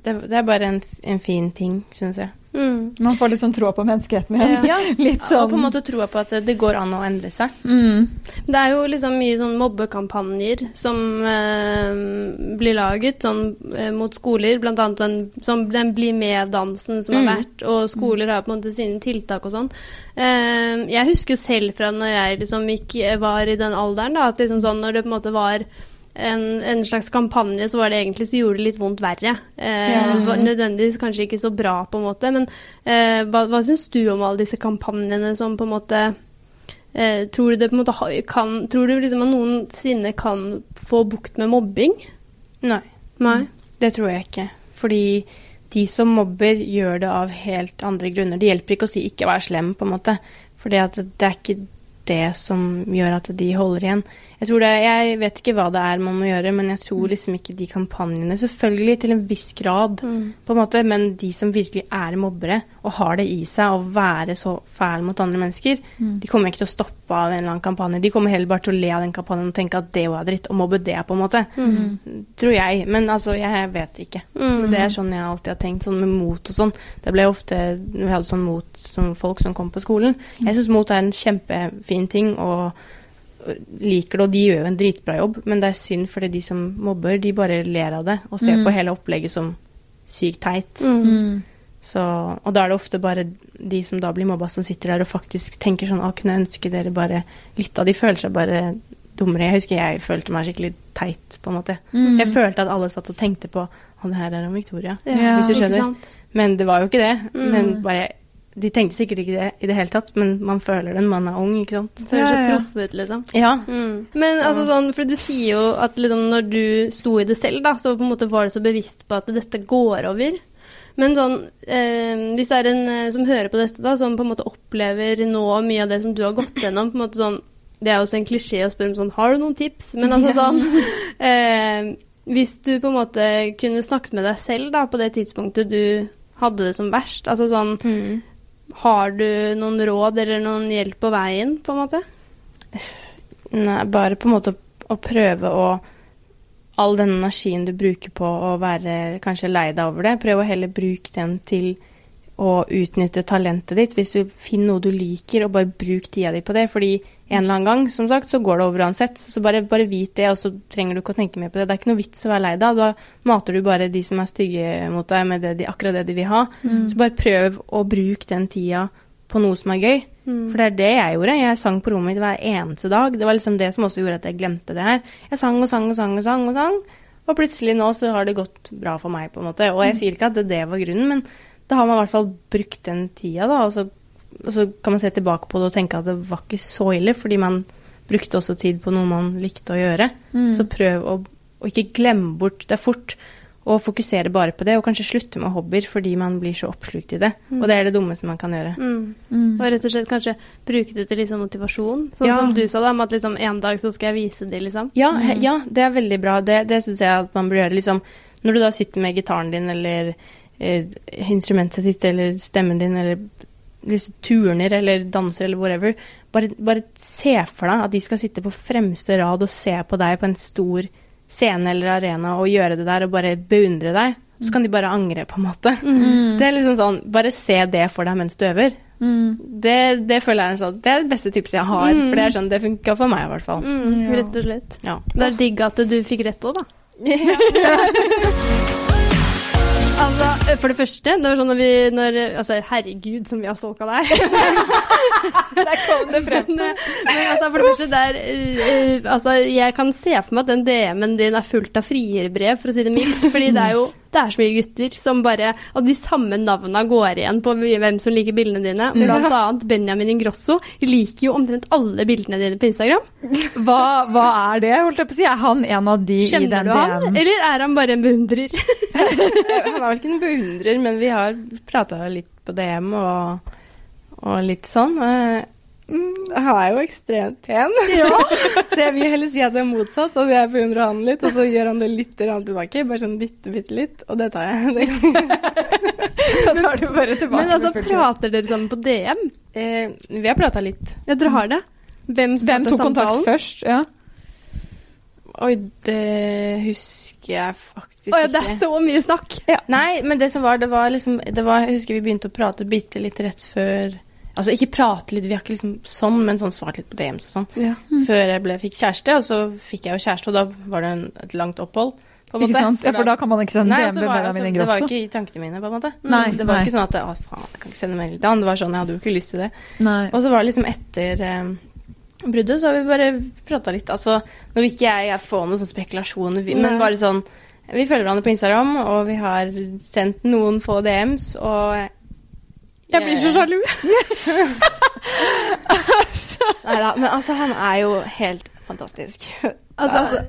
Det, det er bare en, en fin ting, syns jeg. Mm. Man får liksom sånn tro på menneskeheten igjen. Ja. Litt Og sånn på en måte troa på at det, går an å endre seg. mm. Det er jo liksom mye sånn mobbekampanjer som eh, blir laget sånn, eh, mot skoler, blant annet den, sånn, den Bli med-dansen som har Mm. vært, og skoler har på en måte sine tiltak og sånn. Eh, jeg husker jo selv fra når jeg liksom gikk, var i den alderen, da, at liksom sånn når det på en måte var en, en slags kampanje, så var det egentlig så gjorde det litt vondt verre. Eh, Ja. Nødvendigvis kanskje ikke så bra, på en måte, men eh, hva, hva syns du om alle disse kampanjene som på en måte Eh, tror du det på en måte kan Tror du liksom at noensinne kan få bukt med mobbing? Nei. Nei. Det tror jeg ikke. Fordi de som mobber, gjør det av helt andre grunner. Det hjelper ikke å si 'ikke vær slem', på en måte. For det er ikke det som gjør at de holder igjen. Jeg, tror det, jeg vet ikke hva det er man må gjøre, men jeg tror liksom ikke de kampanjene Selvfølgelig til en viss grad, Mm. på en måte, men de som virkelig er mobbere og har det i seg å være så fæl mot andre mennesker, de kommer ikke til å stoppe av en eller annen kampanje. De kommer heller bare til å le av den kampanjen og tenke at det er dritt, og mobbe det, på en måte. Tror jeg. Men altså, jeg vet ikke. Mm. Det er sånn jeg alltid har tenkt, sånn med mot og sånn. Det ble ofte vi hadde sånn mot som folk som kom på skolen. Jeg syns mot er en kjempefin ting, og liker det, og de gjør jo en dritbra jobb, men det er synd fordi de som mobber, de bare ler av det og ser Mm. på hele opplegget som sykt teit. Mm. Mm. Så, og da er det ofte bare de som da blir mobba, som sitter der og faktisk tenker sånn Å, kunne jeg ønske dere bare lytta? De føler seg bare dummere. Jeg husker jeg følte meg skikkelig teit, på en måte. Mm. Jeg følte at alle satt og tenkte på Å, det her er om Victoria. Ja, hvis du skjønner. Men det var jo ikke det. Mm. Men bare De tenkte sikkert ikke det i det hele tatt, men man føler det når man er ung, ikke sant. Føler seg Ja, ja. truffet, liksom. Ja. Mm. Men altså sånn, for du sier jo at liksom når du sto i det selv, da, så på en måte var du så bevisst på at dette går over. Men sånn, eh, hvis det er en eh, som hører på dette, da, som på en måte opplever nå mye av det som du har gått gjennom, på en måte sånn, det er jo også en klisjé å spørre om sånn, har du noen tips? Men altså sånn, eh, hvis du på en måte kunne snakket med deg selv da, på det tidspunktet du hadde det som verst, altså sånn, Mm. Har du noen råd eller noen hjelp på veien, på en måte? Nei, bare på en måte å, å prøve å All den energien du bruker på å være kanskje lei deg over det, prøv å heller bruke den til å utnytte talentet ditt. Hvis du finner noe du liker, og bare bruk tida di på det. Fordi en eller annen gang, som sagt, så går det over uansett. Så bare, bare vit det, og så trenger du ikke å tenke mer på det. Det er ikke noe vits å være lei deg. Da mater du bare de som er stygge mot deg, med det de, akkurat det de vil ha. Så bare prøv å bruke den tida på noe som er gøy. For det er det jeg gjorde. Jeg sang på rommet mitt hver eneste dag. Det var liksom det som også gjorde at jeg glemte det her. Jeg sang og sang og sang og sang. Og sang. Og plutselig nå så har det gått bra for meg, på en måte. Og jeg sier ikke at det, det var grunnen, men da har man i hvert fall brukt den tida, da. Og så, og så kan man se tilbake på det og tenke at det var ikke så ille, fordi man brukte også tid på noe man likte å gjøre. Mm. Så prøv å, å ikke glemme bort det er fort. Og fokusere bare på det, og kanskje slutte med hobbyer fordi man blir så oppslukt i det. Og det er det dummeste man kan gjøre. Mm. Mm. Og rett og slett kanskje bruke det til liksom motivasjon. Sånn Ja. som du sa, da, med at liksom en dag så skal jeg vise det, liksom. Ja, he, ja, det er veldig bra. Det, det syns jeg at man bør gjøre. Liksom, når du da sitter med gitaren din eller eh, instrumentet ditt eller stemmen din eller liksom, turner eller danser eller whatever, bare, bare se for deg at de skal sitte på fremste rad og se på deg på en stor scene eller arena og gjøre det der og bare beundre deg. Så kan de bare angre, på en måte. Mm. Det er liksom sånn, Bare se det for deg mens du øver. Mm. Det, det føler jeg er sånn, det er det beste tipset jeg har. Mm. For det er sånn, det funka for meg i hvert fall. Mm, Ja. Rett og slett. Ja. Det er digg at du fikk rett òg, da. Altså, for det første, det var sånn når vi når, Altså, herregud, som vi har stalka deg. Der kom det frem. Men, men altså, for det første, det er eh, eh, Altså, jeg kan se for meg at den DM-en din er fullt av frierbrev, for å si det mildt. Fordi det er jo det er så mye gutter som bare Og de samme navna går igjen på hvem som liker bildene dine. Blant annet Benjamin Ingrosso liker jo omtrent alle bildene dine på Instagram. Hva, hva er det, holdt jeg på å si? Er han en av de i den DM? Kjenner du han, DM? eller er han bare en beundrer? Han er vel ikke en beundrer, men vi har prata litt på DM og, og litt sånn. Mm, Han er jo ekstremt pen, så jeg vil heller si at det er motsatt. At jeg beundrer han litt, og så gjør han det litt tilbake. Bare sånn bitte, bitte litt. Og det tar jeg. Da tar du bare tilbake. Men altså, prater dere sammen på DM? eh, vi har prata litt. Ja, dere har det? Hvem Hvem tok tok kontakt først? Ja. Oi, det husker jeg faktisk Å ja, det er så mye snakk! Nei, men det som var, det var liksom det var, Jeg husker vi begynte å prate bitte litt rett før Altså ikke prate litt, vi har ikke liksom sånn, men sånn svart litt på DMs og sånn. Ja. Før jeg ble, fikk kjæreste, og så fikk jeg jo kjæreste, og da var det en, et langt opphold. På en Ikke sant? Ja, for da kan man ikke sende Nei, DM så med var, altså, det var Ingrosso. ikke i tankene mine, på en måte. Nei, det var nei. ikke sånn at Å, faen, jeg kan ikke sende melding til han. Det var sånn, jeg hadde jo ikke lyst til det. Nei. Og så var det liksom etter um, bruddet, så har vi bare prata litt. Altså, nå vil ikke jeg, jeg få noen sånne spekulasjoner, vi- men Nei. bare sånn Vi følger hverandre på Instagram, og vi har sendt noen få DMs, og Jeg blir så sjalu. Nei da, men altså, han er jo helt fantastisk. Altså,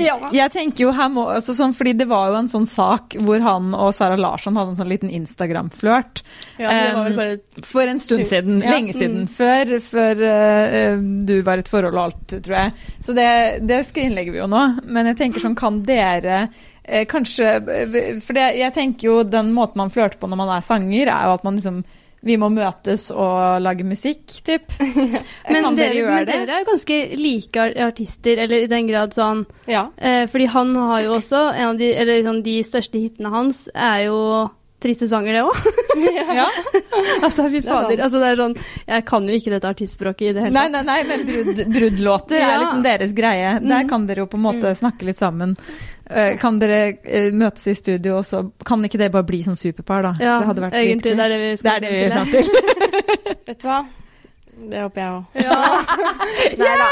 ja. Jeg tenker jo her må, altså sånn, fordi Det var jo en sånn sak hvor han og Sara Larsson hadde en sånn liten Instagram-flørt. Ja, det var vel Um, For en stund Tur- siden. ja, Lenge siden. mm. Før, før uh, du var i et forhold og alt, tror jeg. Så det, det skrinlegger vi jo nå. Men jeg tenker sånn, kan dere eh, kanskje For det, jeg tenker jo den måten man flørter på når man er sanger, er jo at man liksom vi må møtes og lage musikk, typ. Men, dere, men det? dere er jo ganske like artister, eller i den grad sånn Ja. eh, Fordi han har jo også en av de Eller sånn, de største hitene hans er jo triste sanger, det òg. Ja. altså, fy er fader. Altså, det er sånn Jeg kan jo ikke dette artistspråket i det hele tatt. nei, nei, men brud, bruddlåter er liksom deres greie. Der Mm. kan dere jo på en måte snakke litt sammen. Eh, kan dere eh, møtes i studio, og så kan ikke det bare bli sånn superpar, da? Ja, det hadde vært egentlig. Det er det vi skal Det er det vi vil til. fram til. Vet du hva? Det håper jeg òg. Ja. Nei da.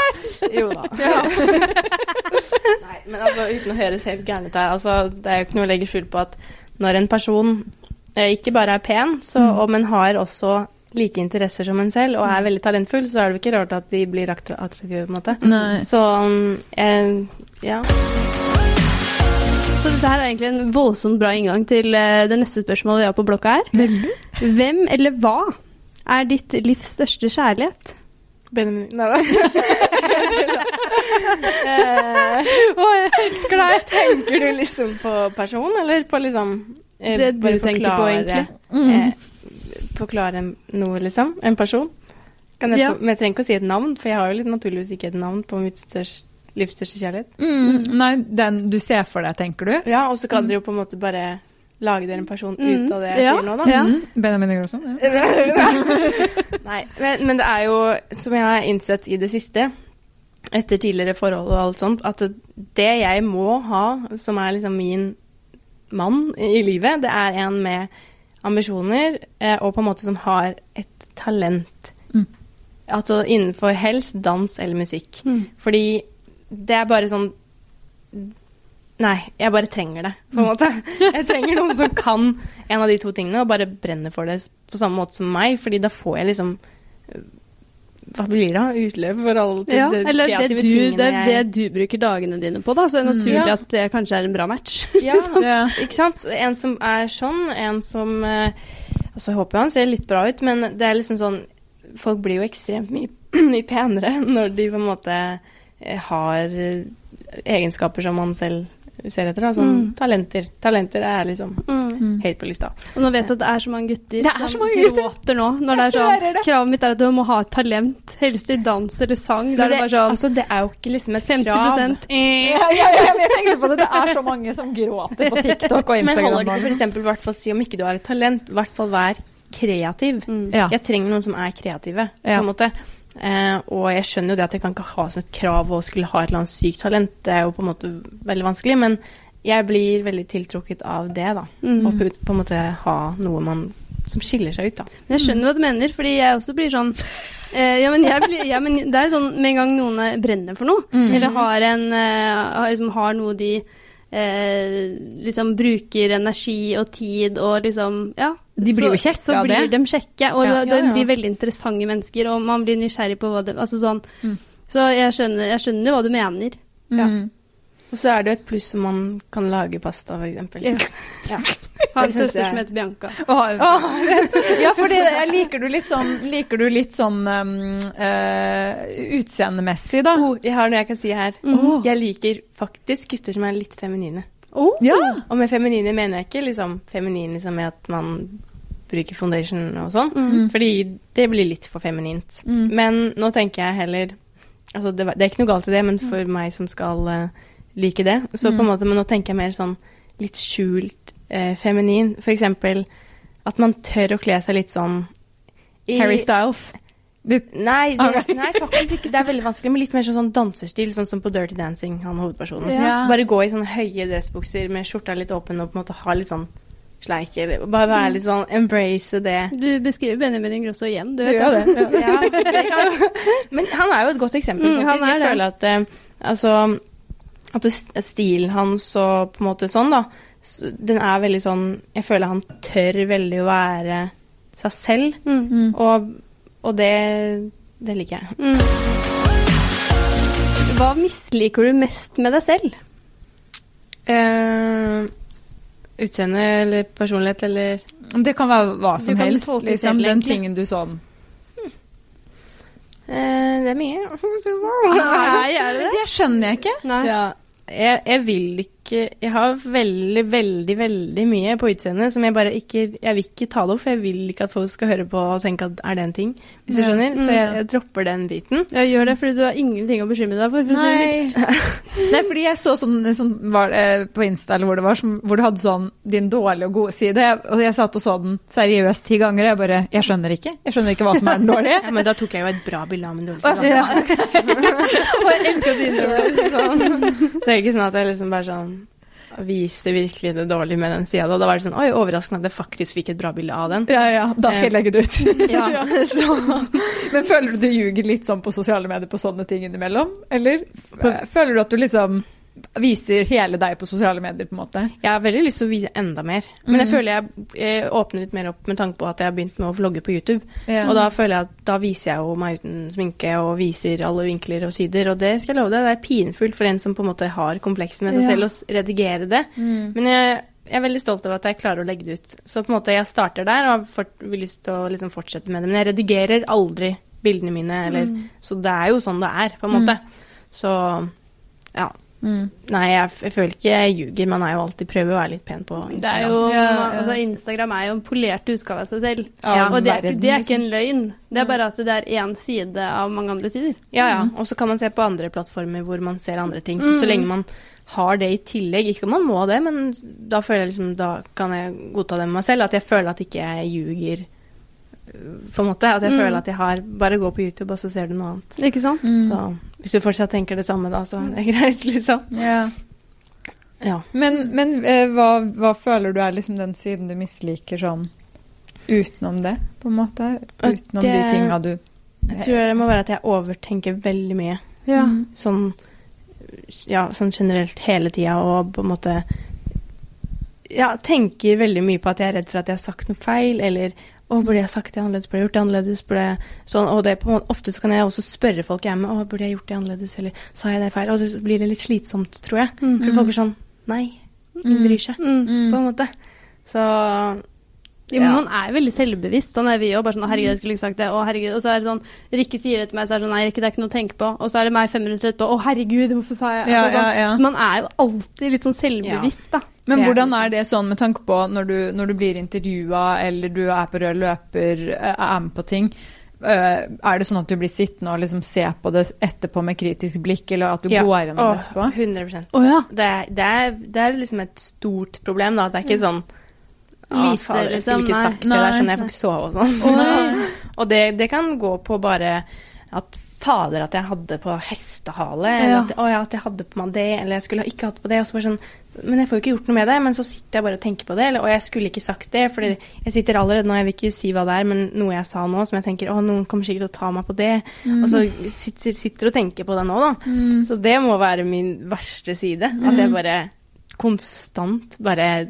Jo da. Nei, men altså, uten å høres helt gæren ut her, altså, det er jo ikke noe å legge skjul på at når en person ikke bare er pen, så, Mm. og, men har også like interesser som en selv, og er veldig talentfull, så er det ikke rart at de blir attraktive, på en måte. Nei. Så um, eh, ja. Så dette her er egentlig en voldsomt bra inngang til eh, det neste spørsmålet vi har på blokka her. Veldig. Hvem eller hva er ditt livs største kjærlighet? Benjamin Nei da. Eh, Å, jeg elsker deg! Tenker du liksom på person, eller på liksom eh, Det du tenker på, egentlig. Mm. eh, forklare noe, liksom? En person? Kan jeg, Ja. Men jeg trenger ikke å si et navn, for jeg har jo litt naturligvis ikke et navn på mitt livs største kjærlighet. Mm, nei, den du ser for deg, tenker du? Ja, og så kan dere jo på en måte bare lage dere en person Mm. ut av det jeg Ja. sier nå, da. Ja. Mm, Benjamin Ingrosso? Ja. Nei, men, men det er jo, som jeg har innsett i det siste, etter tidligere forhold og alt sånt, at det jeg må ha, som er liksom min mann i livet, det er en med ambisjoner, eh, og på en måte som har et talent. Mm. Altså innenfor helst dans eller musikk. Fordi det er bare sånn Nei, jeg bare trenger det, på en måte. Jeg trenger noen som kan en av de to tingene, og bare brenner for det på samme måte som meg, fordi da får jeg liksom Hva blir det? Utløp for alle Ja, de eller det, du, tingene det er det du bruker dagene dine på, da. Så det er naturlig mm. at det kanskje er en bra match. Ja, Ja. ikke sant? En som er sånn, en som eh, Altså, jeg håper jo han ser litt bra ut, men det er liksom sånn Folk blir jo ekstremt mye, mye penere når de på en måte eh, har egenskaper som man selv ser etter. Da. Sånn Mm. talenter. Talenter er liksom Mm. høyt på lista. Og nå vet jeg at det er så mange gutter Det er så som mange gråter nå. Når det er sånn det. Kravet mitt er at du må ha et talent, helst i dans eller sang. Er det bare sånn altså, det er jo ikke liksom et 50 krav. Ja, ja, ja, jeg tenkte på det. Det er så mange som gråter på TikTok og Men Instagram. holder det ikke for eksempel, i si om ikke du har et talent, i hvert fall vær kreativ. Mm. Ja. Jeg trenger noen som er kreative, på Ja. en måte. Eh, og jeg skjønner jo det at jeg kan ikke ha som et krav å skulle ha et eller annet sykt talent. Det er jo på en måte veldig vanskelig, men jeg blir veldig tiltrukket av det, da. Mm. Og på, på en måte ha noe man som skiller seg ut, da. Men jeg skjønner hva du mener, fordi jeg også blir sånn eh, ja, men jeg blir, ja, men det er sånn med en gang noen er- brenner for noe, Mm. eller har, en, eh, har, liksom, har noe de eh, liksom bruker energi og tid og liksom Ja. De blir så, jo kjekke så blir de kjekke, og Ja. de, Ja, blir veldig interessante mennesker, og man blir nysgjerrig på hva det Altså sånn. Mm. Så jeg skjønner, jeg skjønner hva du mener. Mm. Og så er det jo et pluss om man kan lage pasta, eksempel. Ja. Ja. Har en søster jeg- som heter Bianca. Oh, ja, for det, liker du litt sånn, liker du litt sånn um, uh, utseendemessig, da? Oh, jeg har noe jeg kan si her. Mhm. Jeg liker faktisk gutter som er litt feminine. Ja. Og med feminine mener jeg ikke liksom feminine liksom med at man bruker foundation og sånn, Mm. fordi det blir litt for feminint. Mm. Men nå tenker jeg heller Altså, det, det er ikke noe galt i det, men for meg som skal eh, like det, så på en Mm. måte, men nå tenker jeg mer sånn litt skjult eh, feminin. For eksempel at man tør å kle seg litt sånn i- Harry Styles. Litt, Nei, det, okay. nei, faktisk ikke. Det er veldig vanskelig, men litt mer sånn, danserstil, sånn som på Dirty Dancing, han hovedpersonen. Ja. Bare gå i sånne høye dressbukser med skjorta litt åpen og på en måte ha litt sånn sleik, eller bare være litt sånn embrace det. Du beskriver Benjamin Ingrosso igjen. Du Du vet det. Ja. Ja, det kan, men han er jo et godt eksempel, Mm, faktisk. han er Jeg føler at eh, altså at det, stilen hans og på en måte sånn, da, den er veldig sånn Jeg føler han tør veldig å være seg selv, Mm. Mm. og, og det, det liker jeg. Mm. Hva misliker du mest med deg selv? Uh, Utseende eller personlighet eller Det kan være hva som helst. Liksom, den tingen du sånn Eh, Det er mye. Nei, er det det? Det skjønner jeg ikke. Nei. Ja. jeg, jeg vil ikke Jeg har veldig, veldig, veldig mye på utseendet som jeg bare ikke Jeg vil ikke ta det opp, for jeg vil ikke at folk skal høre på og tenke at er det en ting, hvis du skjønner. Så jeg, Mm. jeg dropper den biten. Ja, gjør det, fordi du har ingenting å bekymre deg for. for. Nei. Nei, fordi jeg så sånn, sånn var, eh, på Insta eller hvor det var, som, hvor du hadde sånn din dårlige og gode side. Og jeg satt og så den seriøst ti ganger, og jeg bare Jeg skjønner ikke. Jeg skjønner ikke hva som er den dårlige. Ja, men da tok jeg jo et bra bilde av min dårlige side. Altså, ja. Og jeg elsker det. Det er ikke sånn at jeg liksom bare sånn viste virkelig det dårlige med den sida. Da var det sånn Oi, overraskende at jeg faktisk fikk et bra bilde av den. ja, ja, da skal jeg legge det ut. Ja, så Men føler du du ljuger litt sånn på sosiale medier på sånne ting innimellom? Eller føler du at du liksom viser hele deg på sosiale medier, på en måte? Jeg har veldig lyst til å vise enda mer. Men jeg Mm. føler jeg, jeg åpner litt mer opp med tanke på at jeg har begynt med å vlogge på YouTube. Ja. Og da føler jeg at da viser jeg jo meg uten sminke og viser alle vinkler og sider. Og det skal jeg love deg, det er pinfullt for en som på en måte har komplekser med seg Ja. selv, å redigere det. Mm. Men jeg, jeg er veldig stolt over at jeg klarer å legge det ut. Så på en måte jeg starter der og har lyst til å liksom fortsette med det. Men jeg redigerer aldri bildene mine, eller, så det er jo sånn det er, på en måte. Så ja. Mm. Nei, jeg, jeg føler ikke jeg ljuger. Man er jo alltid prøver å være litt pen på Det er Instagram. jo, Ja, ja. Altså, Instagram er jo en polert utgave av seg selv. Ja, og det er, det er ikke liksom. en løgn. Det er bare at det er én side av mange andre sider. Ja, ja. Mm. Og så kan man se på andre plattformer hvor man ser andre ting. Så så lenge man har det i tillegg Ikke at man må det, men da føler jeg liksom Da kan jeg godta det med meg selv. At jeg føler at ikke jeg ljuger, på en måte. At jeg Mm. føler at jeg har Bare gå på YouTube, og så ser du noe annet. Ikke sant? Mm. Så hvis du fortsatt tenker det samme, da, så er det greit, liksom. Ja. Ja. Men, men eh, hva, hva føler du er liksom den siden du misliker sånn utenom det, på en måte? Utenom Utenom de det- tinga du Jeg tror det må være at jeg overtenker veldig mye. Ja. Mm. sånn ja, sånn generelt hele tida og på en måte ja, tenker veldig mye på at jeg er redd for at jeg har sagt noe feil, eller å, burde jeg sagt det annerledes, burde jeg gjort det annerledes, burde jeg sånn, og det på en måte, Ofte så kan jeg også spørre folk jeg er med, å, burde jeg gjort det annerledes, eller sa jeg det feil? Og så blir det litt slitsomt, tror jeg. Mm. For folk er sånn Nei, ingen bryr seg, Mm. på en måte. Så Jo, men Ja. man er veldig selvbevisst. Sånn er vi jo. Bare sånn herregud, jeg skulle ikke sagt det'. Å, herregud. Og så er det sånn Rikke sier det til meg, så er det sånn 'Nei, Rikke, det er ikke noe å tenke på'. Og så er det meg fem minutter etterpå 'Å, herregud, hvorfor sa jeg Ja, altså, ja, ja, ja. Så man er jo alltid litt sånn selvbevisst, da. Men hvordan er det sånn med tanke på når du, når du blir intervjua, eller du er på rød løper, eh, er med på ting? eh, Er det sånn at du blir sittende og liksom se på det etterpå med kritisk blikk, eller at du ja. går gjennom det etterpå? 100 oh, ja. det, det, er, det er liksom et stort problem, da. Det er ikke sånn «Å, Lite, fader, liksom, ikke sagt det. Det er sånn jeg Nei. får ikke sove og sånn. Og det, det kan gå på bare at fader, at jeg hadde på hestehale, eller Ja. at, å, ja, at jeg hadde på meg det, eller jeg skulle ikke hatt på det. Og så bare sånn Men jeg får jo ikke gjort noe med det. Men så sitter jeg bare og tenker på det, eller, og jeg skulle ikke sagt det, For jeg sitter allerede nå, jeg vil ikke si hva det er, men noe jeg sa nå som jeg tenker å, noen kommer sikkert til å ta meg på det. Og så sitter, sitter og tenker på det nå, da. Så det må være min verste side. At jeg bare konstant bare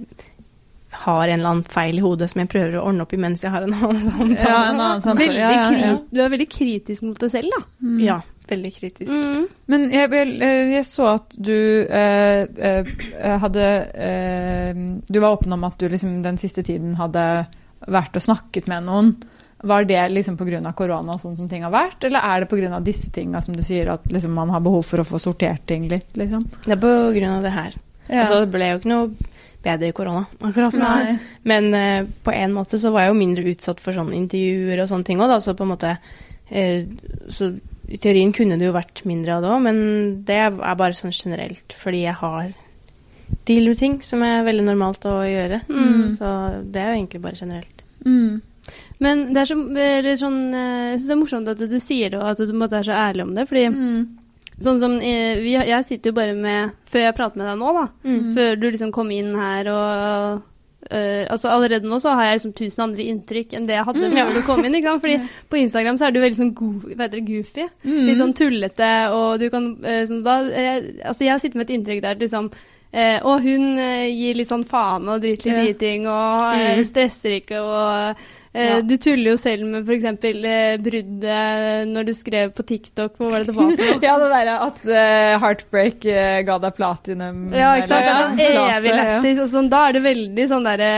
har en eller annen feil i hodet som jeg prøver å ordne opp i mens jeg har en annen samtale. Ja, en annen samtale. Veldig Ja, ja, ja. Du er veldig kritisk mot deg selv, da. Ja, veldig kritisk. Mm. Men jeg, vel, eh, jeg så at du eh, eh, hadde eh, Du var åpen om at du liksom den siste tiden hadde vært og snakket med noen. Var det liksom pga. korona og sånn som ting har vært, eller er det pga. disse tinga som du sier, at liksom man har behov for å få sortert ting litt, liksom? Det er på grunn av det her. Ja. Altså, det ble jo ikke noe bedre i korona, akkurat. Nei. Men eh, på en måte så var jeg jo mindre utsatt for sånne intervjuer og sånne ting òg, da. Så på en måte eh, Så i teorien kunne det jo vært mindre av det òg, men det er bare sånn generelt fordi jeg har deal med ting som er veldig normalt å gjøre. Mm. Så det er jo egentlig bare generelt. Mm. Men det er, så, det er sånn eh, Jeg syns det er morsomt at du, du sier det, og at du på en måte er så ærlig om det. Fordi Mm. Sånn som eh, vi, Jeg sitter jo bare med Før jeg prater med deg nå, da. Mm. Før du liksom kom inn her og uh, altså Allerede nå så har jeg liksom tusen andre inntrykk enn det jeg hadde Mm, ja. før du kom inn. ikke sant? Fordi på Instagram så er du veldig sånn go hva det, goofy. Mm. Litt sånn tullete, og du kan uh, sånn, da, eh, Altså, jeg sitter med et inntrykk der liksom eh, og hun eh, gir litt sånn faen og driter litt Ja. i ting og eh, Mm. stresser ikke og Ja. Du tuller jo selv med f.eks. Eh, bruddet når du skrev på TikTok Hva var det det var for noe? Ja, det derre at uh, Heartbreak eh, ga deg platinum. Ja, ikke sant? Det er sånn eller- ja, evig ja. lættis. Sånn, da er det veldig sånn derre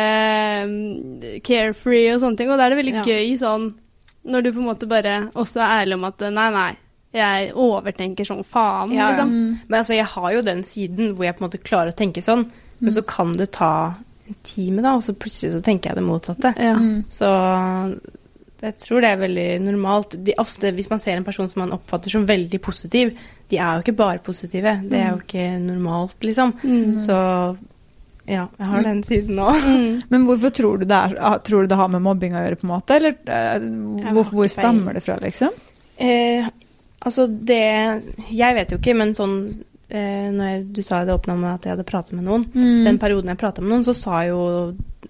uh, carefree og sånne ting. Og da er det veldig Ja. gøy sånn når du på en måte bare også er ærlig om at nei, nei, jeg overtenker sånn faen, Ja, ja. liksom. Men altså, jeg har jo den siden hvor jeg på en måte klarer å tenke sånn, men så kan det ta en time, da, og så plutselig så tenker jeg det motsatte. Ja. Mm. Så jeg tror det er veldig normalt. De, ofte hvis man ser en person som man oppfatter som veldig positiv, de er jo ikke bare positive. Det er jo ikke normalt, liksom. Mm. Så ja, jeg har den siden nå. Mm. Men hvorfor tror du det er ah, Tror du det har med mobbing å gjøre, på en måte? Eller eh, hvor, hvor stammer det fra, liksom? Eh, altså det Jeg vet jo ikke, men sånn eh, når jeg, Du sa det åpna med at jeg hadde pratet med noen. Mm. Den perioden jeg prata med noen, så sa jo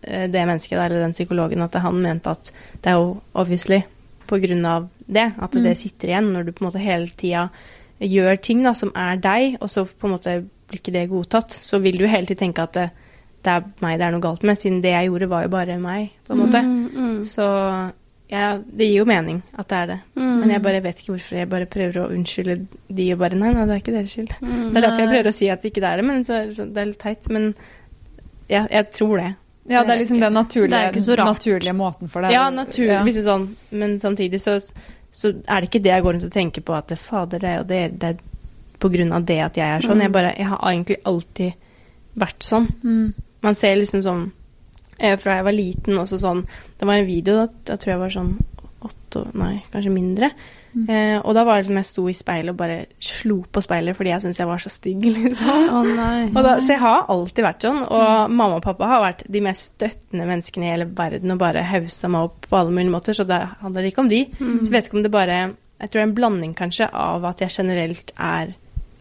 eh, det mennesket eller den psykologen, at han mente at det er jo obviously på grunn av det, at Mm. det sitter igjen når du på en måte hele tida gjør ting da, som er deg, og så på en måte blir ikke det godtatt, så vil du hele tiden tenke at det, det er meg det er noe galt med, siden det jeg gjorde, var jo bare meg, på en måte. Mm, mm, Så ja, det gir jo mening at det er det. mm. Men jeg bare vet ikke hvorfor. Jeg bare prøver å unnskylde de og bare Nei, nei, det er ikke deres skyld. Mm. Det er derfor jeg prøver å si at det ikke er det, men så, så det er litt teit. Men ja, jeg tror det. Ja, det er liksom den naturlige, naturlige måten for det. Ja, naturligvis Ja. sånn, men samtidig så, så er det ikke det jeg går rundt og tenker på at det, fader, det, er jo det, det er på grunn av det at jeg er sånn. Mm. Jeg bare Jeg har egentlig alltid vært sånn. Mm. Man ser liksom sånn Fra jeg var liten også sånn Det var en video, da, da tror jeg var sånn åtte Nei, kanskje mindre. Mm. Eh, og da var det liksom jeg sto i speilet og bare slo på speilet fordi jeg syntes jeg var så stygg, liksom. Å nei. Og da, så jeg har alltid vært sånn. Og mamma og pappa har vært de mest støttende menneskene i hele verden og bare haussa meg opp på alle mulige måter, så det handler ikke om de. Mm. Så jeg vet ikke om det bare Jeg tror det er en blanding kanskje av at jeg generelt er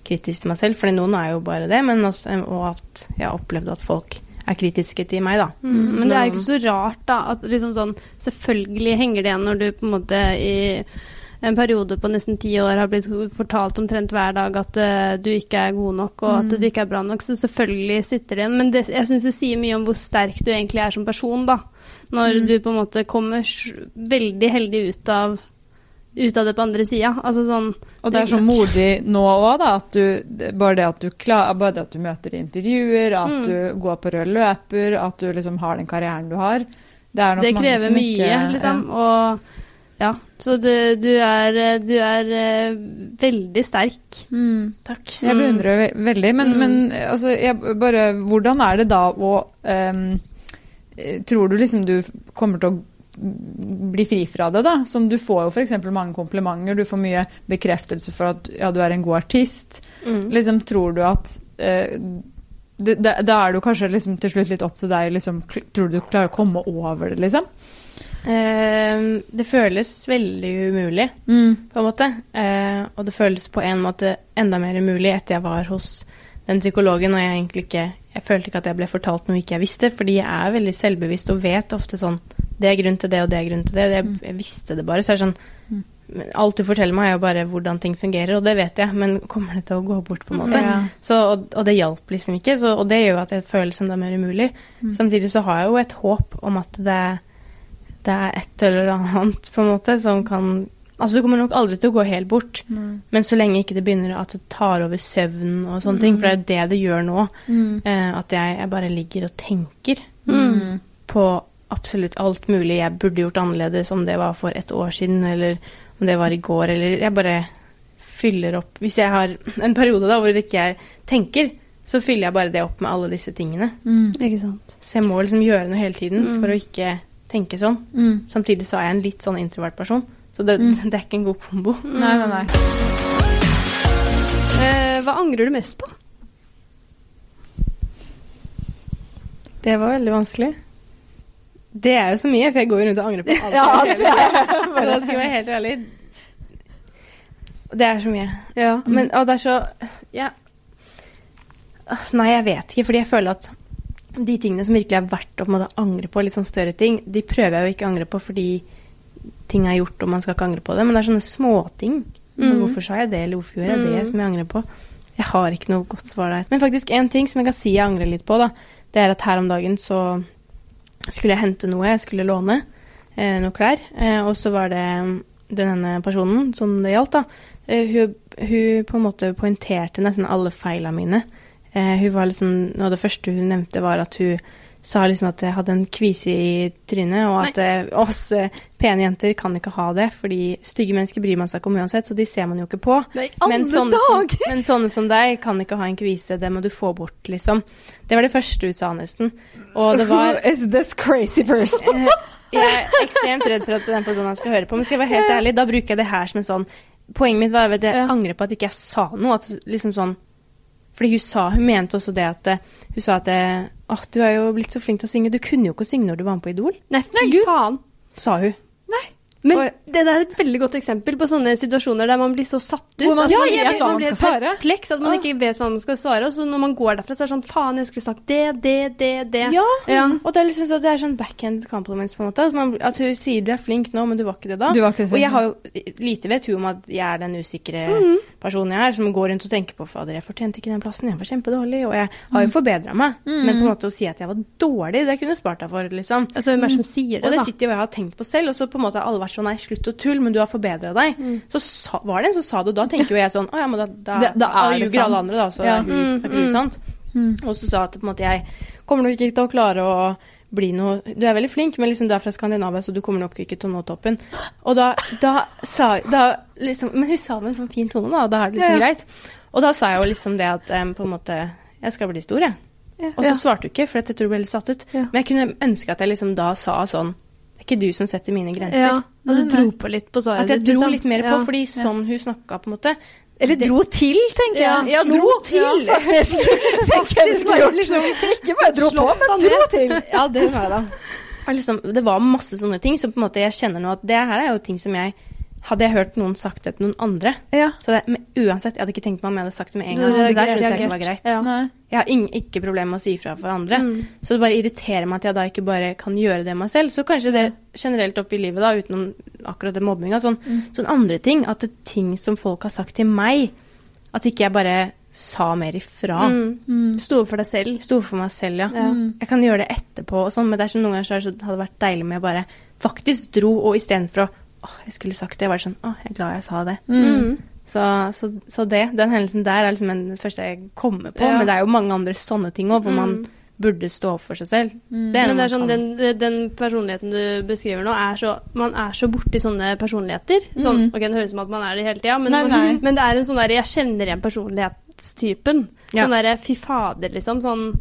kritisk til meg selv, fordi noen er jo bare det, men også, og at jeg har opplevd at folk er kritiske til meg, da. Mm, men det er jo ikke så rart, da. At liksom sånn Selvfølgelig henger det igjen når du på en måte i en periode på nesten ti år har blitt fortalt omtrent hver dag at uh, du ikke er god nok, og at Mm. du ikke er bra nok. Så selvfølgelig sitter det igjen. Men det, jeg syns det sier mye om hvor sterk du egentlig er som person, da. Når Mm. du på en måte kommer veldig heldig ut av, ut av det på andre sida. Altså sånn Og det er så modig nå òg, da. At du, bare, det at du klar, bare det at du møter intervjuer, at Mm. du går på rød løper, at du liksom har den karrieren du har. Det, er nok Det mange krever som mye, ikke- liksom. Og ja, så du, du er, du er eh, veldig sterk. Mm. Takk. Jeg beundrer deg veldig, men, Mm. men altså, jeg bare Hvordan er det da å ehm, eh, Tror du liksom du kommer til å bli fri fra det, da? Som du får jo f.eks. mange komplimenter, du får mye bekreftelse for at ja, du er en god artist. Mm. Liksom, tror du at eh, det, det, Da er jo kanskje liksom til slutt litt opp til deg, liksom, Tror du du klarer å komme over det, liksom? Eh, det føles veldig umulig, på en måte. Eh, og det føles på en måte enda mer umulig etter jeg var hos den psykologen, og jeg egentlig ikke Jeg følte ikke at jeg ble fortalt noe ikke jeg visste, fordi jeg er veldig selvbevisst og vet ofte sånn Det er grunn til det, og det er grunn til det. Jeg, Mm. jeg visste det bare. Så er det sånn Mm. Alt du forteller meg, er jo bare hvordan ting fungerer, og det vet jeg, men kommer det til å gå bort, på en måte? Ja. Så, og, og det hjalp liksom ikke, så, og det gjør jo at det er mer umulig. Mm. Samtidig så har jeg jo et håp om at det, det er et eller annet på en måte som kan Altså det kommer nok aldri til å gå helt bort, Mm. men så lenge ikke det begynner at det tar over søvn og sånne ting, for det er jo det det gjør nå, Mm. eh, at jeg, jeg bare ligger og tenker Mm. på absolutt alt mulig jeg burde gjort annerledes, om det var for et år siden, eller om det var i går, eller jeg bare fyller opp Hvis jeg har en periode da hvor ikke jeg tenker, så fyller jeg bare det opp med alle disse tingene. Mm. Ikke sant. Så jeg må liksom gjøre noe hele tiden Mm. for å ikke tenke sånn. Mm. Samtidig så er jeg en litt sånn introvert person, så det, Mm. det er ikke en god kombo. Nei, nei, nei. Eh, hva angrer du mest på? Det var veldig vanskelig. Det er jo så mye, for jeg går rundt og angrer på alt. Ja, er Så da skal jeg være helt ærlig. Det er så mye. Ja. Men, og det er så ja. Nei, jeg vet ikke, fordi jeg føler at de tingene som virkelig er verdt å på måte angre på, litt sånn større ting, de prøver jeg jo ikke å angre på fordi ting er gjort og man skal ikke angre på det. Men det er sånne småting. Mm. Hvorfor sa jeg det, eller hvorfor gjorde jeg det, Mm. som jeg angrer på? Jeg har ikke noe godt svar der. Men faktisk en ting som jeg kan si jeg angrer litt på, da, det er at her om dagen så skulle jeg hente noe, jeg skulle låne eh, noe klær, eh, og så var det denne personen som det gjaldt, da, eh, hun, hun på en måte poengterte nesten alle feilene mine. Eh, hun var liksom, Noe av det første hun nevnte, var at hun sa liksom at jeg hadde en kvise i trynet, og at Nei. oss eh, pene jenter kan ikke ha det, fordi stygge mennesker bryr man seg ikke om uansett, så de ser man jo ikke på. Nei, Men sånne, som, men sånne som deg kan ikke ha en kvise, det må du få bort, liksom. Det var det første du sa, nesten. Og det var Who is this crazy person? Eh, Jeg er ekstremt redd for at den personen skal høre på, men skal jeg være helt ærlig, da bruker jeg det her som en sånn Poenget mitt var at jeg Ja. angrer på at ikke jeg sa noe. At liksom sånn Fordi hun sa Hun mente også det at eh, Hun sa at eh, Åh, du er jo blitt så flink til å synge. Du kunne jo ikke synge når du var med på Idol. Nei, fy faen. Sa hun. Men Og- det der er et veldig godt eksempel på sånne situasjoner der man blir så satt ut. Man at ikke blir- man blir perpleks, at man ikke vet hva man skal svare. Og så når man går derfra, så er det sånn Faen, jeg skulle sagt det, det, det, det. Ja. Ja. Og det er liksom så det er sånn backhand compliments, på en måte. At, man, at hun sier du er flink nå, men du var ikke det da. Du var ikke og jeg har jo lite vet hun om at jeg er den usikre Mhm. Personen jeg er, som går rundt og tenker på fader, jeg fortjente ikke den plassen, jeg var kjempedårlig. Og jeg har Mm. jo forbedra meg. Men på en måte å si at jeg var dårlig, det kunne spart deg for, liksom. Altså, hvem er det som sier Og det, det sitter jo jeg har tenkt på selv, og så på en måte har alle vært sånn nei, slutt å tulle, men du har forbedra deg. Mm. Så sa, var det en som sa det, og da tenker jo jeg sånn å ja, men da, da, Da- da er det sant. alle andre, da, så Ja. er, hun, er ikke hun sant. Og så sa at på en måte jeg kommer nok ikke til å klare å bli noe Du er veldig flink, men liksom du er fra Skandinavia, så du kommer nok ikke til å nå toppen. Og da, da sa da liksom Men hun sa det med en sånn fin tone, da, og da er det liksom Ja. greit. Og da sa jeg jo liksom det at um, på en måte Jeg skal bli stor, jeg. Ja. Og så svarte hun ikke, for jeg tror hun ble litt satt ut. Men jeg kunne ønske at jeg liksom da sa sånn Det er ikke du som setter mine grenser. Ja, at du dro på litt på svaret At jeg dro liksom. litt mer på, fordi sånn hun snakka, på en måte Eller dro til, tenker jeg. Ja, slo dro til, ja. faktisk. faktisk skulle gjort. Ikke bare dro på, men dro til. Ja, det var jeg da. Liksom, det var masse sånne ting som på en måte jeg kjenner nå at det her er jo ting som jeg Hadde jeg hørt noen sagt det til noen andre, Ja. så det, men uansett, jeg hadde ikke tenkt meg om jeg hadde sagt det med en gang. Det der syns jeg ikke var greit. Ja. Jeg har ingen, ikke problemer med å si ifra for andre. Mm. Så det bare irriterer meg at jeg da ikke bare kan gjøre det meg selv. Så kanskje det generelt opp i livet, da, utenom akkurat det mobbinga, sånn, sånn andre ting. At det er ting som folk har sagt til meg, at ikke jeg bare sa mer ifra. Mm. Sto opp for deg selv. Sto for meg selv, ja. Ja. Jeg kan gjøre det etterpå og sånn, men det er sånn noen ganger så er så- hadde det vært deilig med jeg bare faktisk dro, og istedenfor å åh, jeg skulle sagt det, var sånn Å, jeg er glad jeg sa det. Mm. Så, så, så det, den hendelsen der er liksom den første jeg kommer på, Ja. men det er jo mange andre sånne ting òg, hvor man Mm. burde stå opp for seg selv. Mm. Det er Men det er sånn, den, den personligheten du beskriver nå, er så Man er så borti sånne personligheter. Sånn, Mm. ok, Det høres ut som at man er det hele tida, men, men det er en sånn der Jeg kjenner igjen personlighetstypen. Ja. Sånn derre fy fader, liksom. Sånn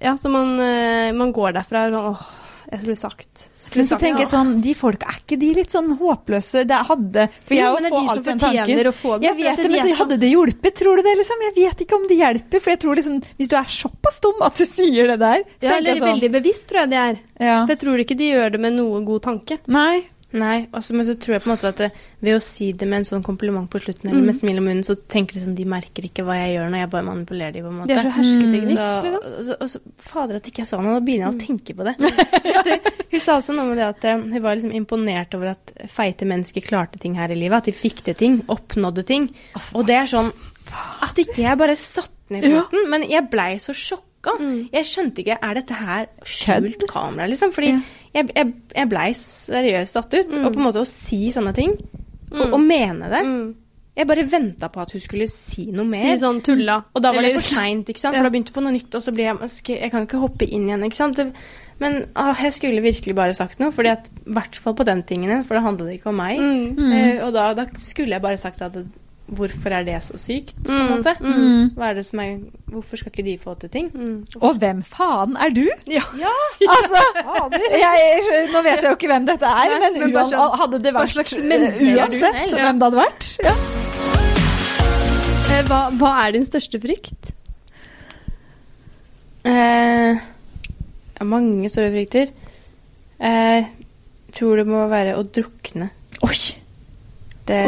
Ja, så man, eh, man går derfra sånn åh, jeg skulle sagt skulle Men så sagt, tenker jeg ja. sånn, de folka, er ikke de litt sånn håpløse? Det hadde For jeg Jo, får men de som den tanken. få det. Jeg vet det, men så sånn- hadde det hjulpet? Tror du det, liksom? Jeg vet ikke om det hjelper, for jeg tror liksom Hvis du er såpass dum at du sier det der så Ja, eller sånn, veldig bevisst, tror jeg de er. ja. For jeg tror ikke de gjør det med noe god tanke. Nei. Nei, også, men så tror jeg på en måte at det, ved å si det med en sånn kompliment på slutten, Mm. eller med smil om munnen, så tenker de sånn de merker ikke hva jeg gjør når jeg bare manipulerer dem, på en måte. De er så hersketeknikk. Så, liksom. og så, og så, fader at ikke jeg sa noe, nå begynner jeg å tenke på det. Du, hun sa også noe med det at eh, hun var liksom imponert over at feite mennesker klarte ting her i livet, at de fikk til ting, oppnådde ting. Og det er sånn at ikke jeg bare satte ned Ja. foten, men jeg blei så sjokka. Mm. Jeg skjønte ikke Er dette her skjult kamera, liksom? Fordi Ja. Jeg, jeg, jeg blei seriøst satt ut. Mm. Og på en måte å si sånne ting, og, Mm. og mene det Mm. Jeg bare venta på at hun skulle si noe Si mer. sånn tulla. Og da var det for seint, ikke sant? Ja. For da begynte på noe nytt, og så ble jeg Jeg kan ikke hoppe inn igjen, ikke sant? Men ah, jeg skulle virkelig bare sagt noe, fordi at i hvert fall på den tingen, for det handla ikke om meg. Mm. Eh, og da, da skulle jeg bare sagt at hvorfor er det så sykt, på en Mm. måte? Mm. Hva er det som er Hvorfor skal ikke de få til ting? Mm. Og hvem faen er du? Ja. Altså, jeg, nå vet jeg jo ikke hvem dette er, Nei, men, men uan, hadde det vært slags men du? uansett Ja. hvem det hadde vært? Ja. Eh, Hva, hva er din største frykt? Eh, ja, mange store frykter. Eh, tror det må være å drukne. Oi! Det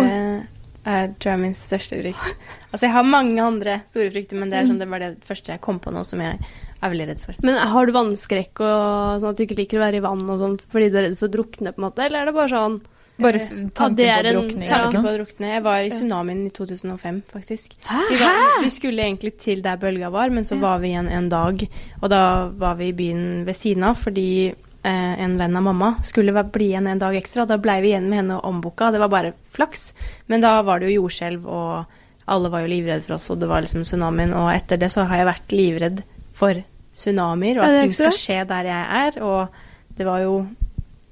er tror jeg min største frykt. Altså, jeg har mange andre store frykter, men det, er sånn, det var det første jeg kom på nå som jeg er veldig redd for. Men Har du vannskrekk og sånn at du ikke liker å være i vann og sånn fordi du er redd for å drukne, på en måte? Eller er det bare sånn Bare tanken ja, på er tanke Tanke liksom. på å drukne. Jeg var i tsunamien i 2005, faktisk. Vi, var, vi skulle egentlig til der bølga var, men så var vi igjen en dag. Og da var vi i byen ved siden av fordi eh, en venn av mamma skulle bli igjen en dag ekstra. Da blei vi igjen med henne omboka. Det var bare flaks. Men da var det jo jordskjelv, og alle var jo livredde for oss, og det var liksom tsunamien. Og etter det så har jeg vært livredd for tsunamier, og at ting skal skje der jeg er. Og det var jo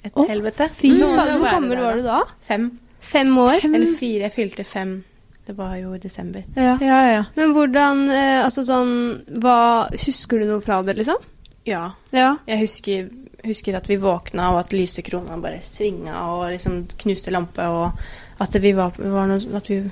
et oh, helvete. Fy Mm. hvor gammel var du da? Fem. Fem år? Eller fire. Jeg fylte fem. Det var jo i desember. Ja. Ja, ja. Men hvordan eh, Altså sånn hva, Husker du noe fra det, liksom? Ja. Ja. Jeg husker, husker at vi våkna, og at lysekrona bare svinga og liksom knuste lampe, og at vi var, var noe, at vi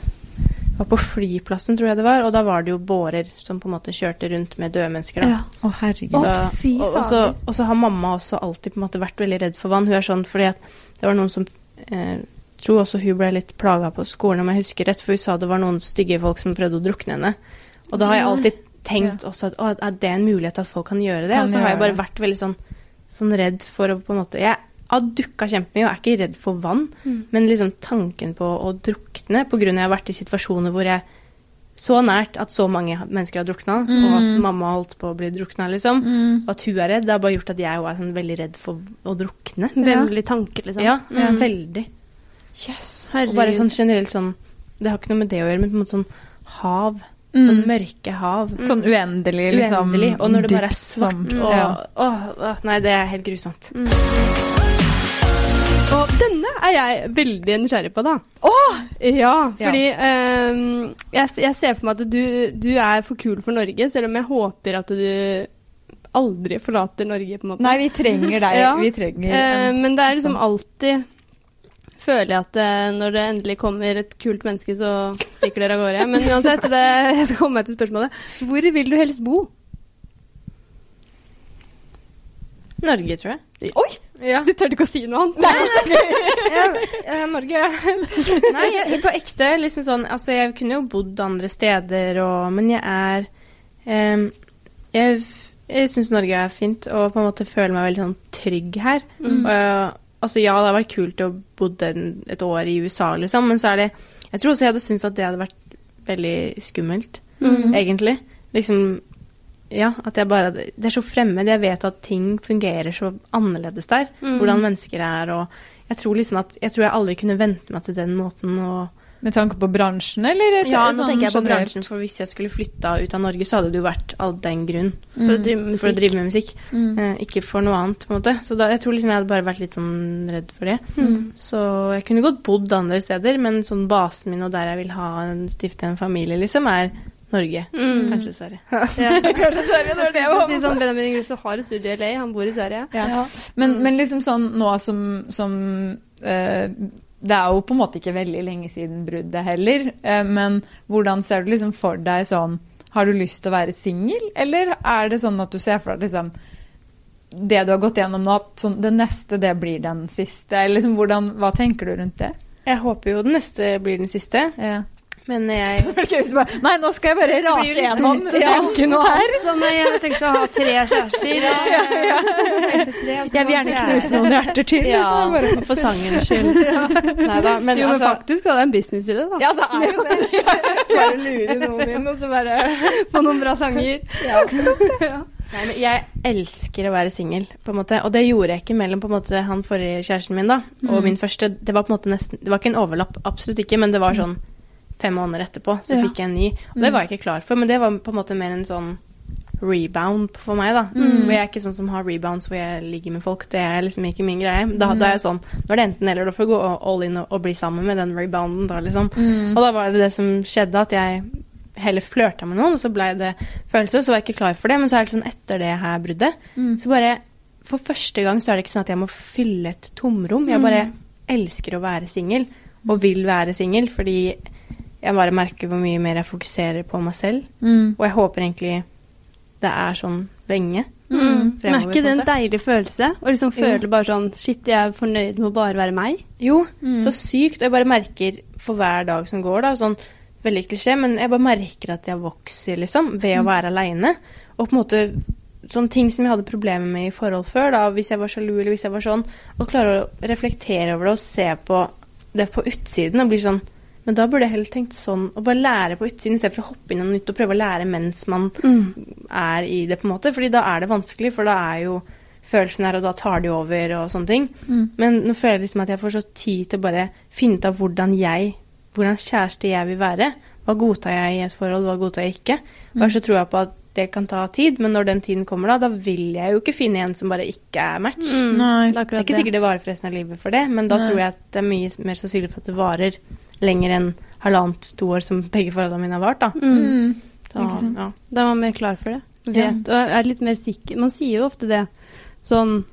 var på flyplassen, tror jeg det var, og da var det jo bårer som på en måte kjørte rundt med døde mennesker. da. ja. Å, herregud. Så, og, og, så, og så har mamma også alltid på en måte vært veldig redd for vann. Hun er sånn fordi at det var noen som eh, tror også hun ble litt plaga på skolen, om jeg husker rett, for hun sa det var noen stygge folk som prøvde å drukne henne. Og da har jeg alltid tenkt også at å, er det en mulighet at folk kan gjøre det? Kan og så har jeg bare det. vært veldig sånn, sånn redd for å på en måte Jeg har dukka kjempemye og er ikke redd for vann, Mm. men liksom tanken på å drukne av jeg har vært i situasjoner hvor jeg så nært at så mange mennesker har drukna, og at Mm. mamma holdt på å bli drukna, liksom. Mm. Og at hun er redd, det har bare gjort at jeg òg er sånn veldig redd for å drukne. Vemmelig tanke, liksom. Ja, Ja. sånn veldig. Yes. Og bare sånn generelt sånn Det har ikke noe med det å gjøre, men på en måte sånn hav. Mm. Sånn mørke hav. Sånn uendelig, liksom. Uendelig. Og når det bare er svart og ja. åh, åh, Nei, det er helt grusomt. Og denne er jeg veldig nysgjerrig på, da. Ja, fordi ehm, jeg, jeg ser for meg at du, du er for kul for Norge, selv om jeg håper at du aldri forlater Norge, på en måte. Nei, vi trenger deg. Ja. Vi trenger Eh, men det er liksom alltid Føler jeg at eh, når det endelig kommer et kult menneske, så stikker dere av gårde. Men uansett, det, jeg skal komme meg til spørsmålet. Hvor vil du helst bo? Norge, tror jeg. Oi! Ja. Du tørte ikke å si noe annet? ja, ja, Norge. Nei, jeg, på ekte liksom sånn Altså, jeg kunne jo bodd andre steder og Men jeg er um, Jeg, jeg syns Norge er fint, og på en måte føler meg veldig sånn trygg her. Mm. Og, altså, ja, det hadde vært kult å bodde et år i USA, liksom, men så er det Jeg tror også jeg hadde syntes at det hadde vært veldig skummelt, Mm. egentlig. Liksom ja, at jeg bare Det er så fremmed. Jeg vet at ting fungerer så annerledes der. Mm. Hvordan mennesker er og Jeg tror liksom at Jeg tror jeg aldri kunne vente meg til den måten og Med tanke på bransjen, eller? et- Ja, nå sånn tenker jeg på generelt? bransjen, for hvis jeg skulle flytta ut av Norge, så hadde det jo vært all den grunn. For å For å drive med musikk. Mm. Eh, ikke for noe annet, på en måte. Så da, jeg tror liksom jeg hadde bare vært litt sånn redd for det. Mm. Så jeg kunne godt bodd andre steder, men sånn basen min og der jeg vil ha en, stifte en familie, liksom, er Norge. Mm. Kanskje Sverige. Ja. Kanskje Sverige, det var det jeg Si håpet. sånn, Benjamin Ingrosso har et studio i LA, han bor i Sverige. Ja. Men, men liksom sånn nå som, som eh, Det er jo på en måte ikke veldig lenge siden bruddet heller, eh, men hvordan ser du liksom for deg sånn Har du lyst til å være singel, eller er det sånn at du ser for deg liksom det du har gått gjennom nå, at sånn, det neste, det blir den siste? Liksom, hvordan, hva tenker du rundt det? Jeg håper jo den neste blir den siste, Ja. Men jeg Det Nei, nå skal jeg bare rase gjennom. Det er ikke noe her. Som jeg hadde tenkt å ha tre kjærester. Jeg vil gjerne knuse noen hjerter til. Ja, Bare- for sangens skyld. Nei da, men Jo, men altså faktisk hadde jeg en business i det, da. Ja, det er jo det. Bare lure noen inn, og så bare Få noen bra sanger. ja. Ja. Nei, men Jeg elsker å være singel, på en måte. Og det gjorde jeg ikke mellom på en måte han forrige kjæresten min da, og Mm. min første. Det var på en måte nesten Det var ikke en overlapp, absolutt ikke, men det var sånn fem måneder etterpå, så Ja. fikk jeg en ny. Og det var jeg ikke klar for, men det var på en måte mer en sånn rebound for meg, da. Mm. Hvor jeg er ikke sånn som har rebounds hvor jeg ligger med folk. Det er liksom ikke min greie. Da, da er jeg sånn Nå er det enten eller, da får du gå all in og, og bli sammen med den rebounden, da, liksom. Mm. Og da var det det som skjedde, at jeg heller flørta med noen, og så blei det følelser, så var jeg ikke klar for det. Men så er det sånn etter det her bruddet, Mm. så bare For første gang så er det ikke sånn at jeg må fylle et tomrom. Jeg bare elsker å være singel, og vil være singel, fordi jeg bare merker hvor mye mer jeg fokuserer på meg selv. Mm. Og jeg håper egentlig det er sånn lenge. Mm. Men er Fremover, ikke det en deilig følelse? Å liksom Jo. føle bare sånn Shit, jeg er fornøyd med å bare være meg. Jo, Mm. så sykt. Og jeg bare merker for hver dag som går, da, sånn veldig klisjé, men jeg bare merker at jeg vokser, liksom, ved å være aleine. Og på en måte sånne ting som jeg hadde problemer med i forhold før, da, hvis jeg var sjalu eller hvis jeg var sånn, og klare å reflektere over det og se på det på utsiden og bli sånn Men da burde jeg heller tenkt sånn, å bare lære på utsiden istedenfor å hoppe inn i noe nytt og prøve å lære mens man er i det, på en måte. Fordi da er det vanskelig, for da er jo følelsen her, og da tar de over og sånne ting. Mm. Men nå føler jeg liksom at jeg får så tid til å bare finne ut av hvordan jeg, hvordan kjæreste jeg vil være. Hva godtar jeg i et forhold, hva godtar jeg ikke. Og jeg så tror jeg på at det kan ta tid, men når den tiden kommer, da, da vil jeg jo ikke finne en som bare ikke er match. Mm, Nei. det er ikke sikkert det varer for resten av livet for det, men da Nei. tror jeg at det er mye mer sannsynlig for at det varer lenger enn halvannet, to år som begge foreldrene mine har vart. da. Mm. Mm. Så, Ikke sant? ja. Da er man mer klar for det. Vet, og er litt mer sikker. Man sier jo ofte det sånn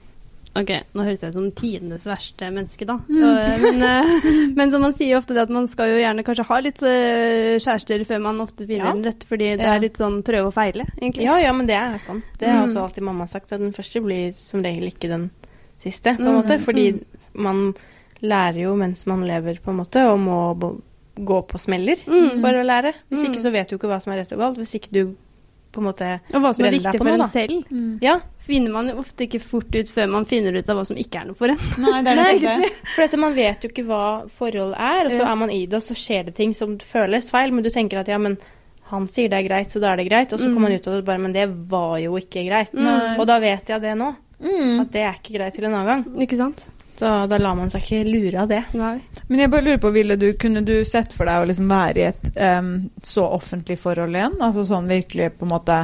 Ok, nå høres jeg ut som tidenes verste menneske, da. Og, men, eh, men så man sier jo ofte det at man skal jo gjerne kanskje ha litt eh, kjærester før man ofte finner Ja. den rette, fordi det er litt sånn prøve og feile, egentlig. ja, ja, men det er sant. Det har Mm. også alltid mamma sagt, at den første blir som regel ikke den siste, på en Mm, måte. Fordi mm. man lærer jo mens man lever, på en måte, og må gå på smeller Mm. for å lære. Hvis Mm. ikke så vet du ikke hva som er rett og galt. Hvis ikke du på en måte Og hva som er viktig for noe, en da. selv, Mm. Ja, finner man jo ofte ikke fort ut før man finner ut av hva som ikke er noe for en. Nei, det er Nei, ikke for dette, man vet jo ikke hva forhold er, og så Ja. er man i det, og så skjer det ting som føles feil, men du tenker at ja, men han sier det er greit, så da er det greit, og så Mm. kommer man ut av det bare, men det var jo ikke greit. Nei. Og da vet jeg det nå, Mm. at det er ikke greit til en annen gang. Ikke sant? Så da lar man seg ikke lure av det. Nei. Men jeg bare lurer på, ville du, kunne du sett for deg å liksom være i et um, så offentlig forhold igjen? Altså sånn virkelig på en måte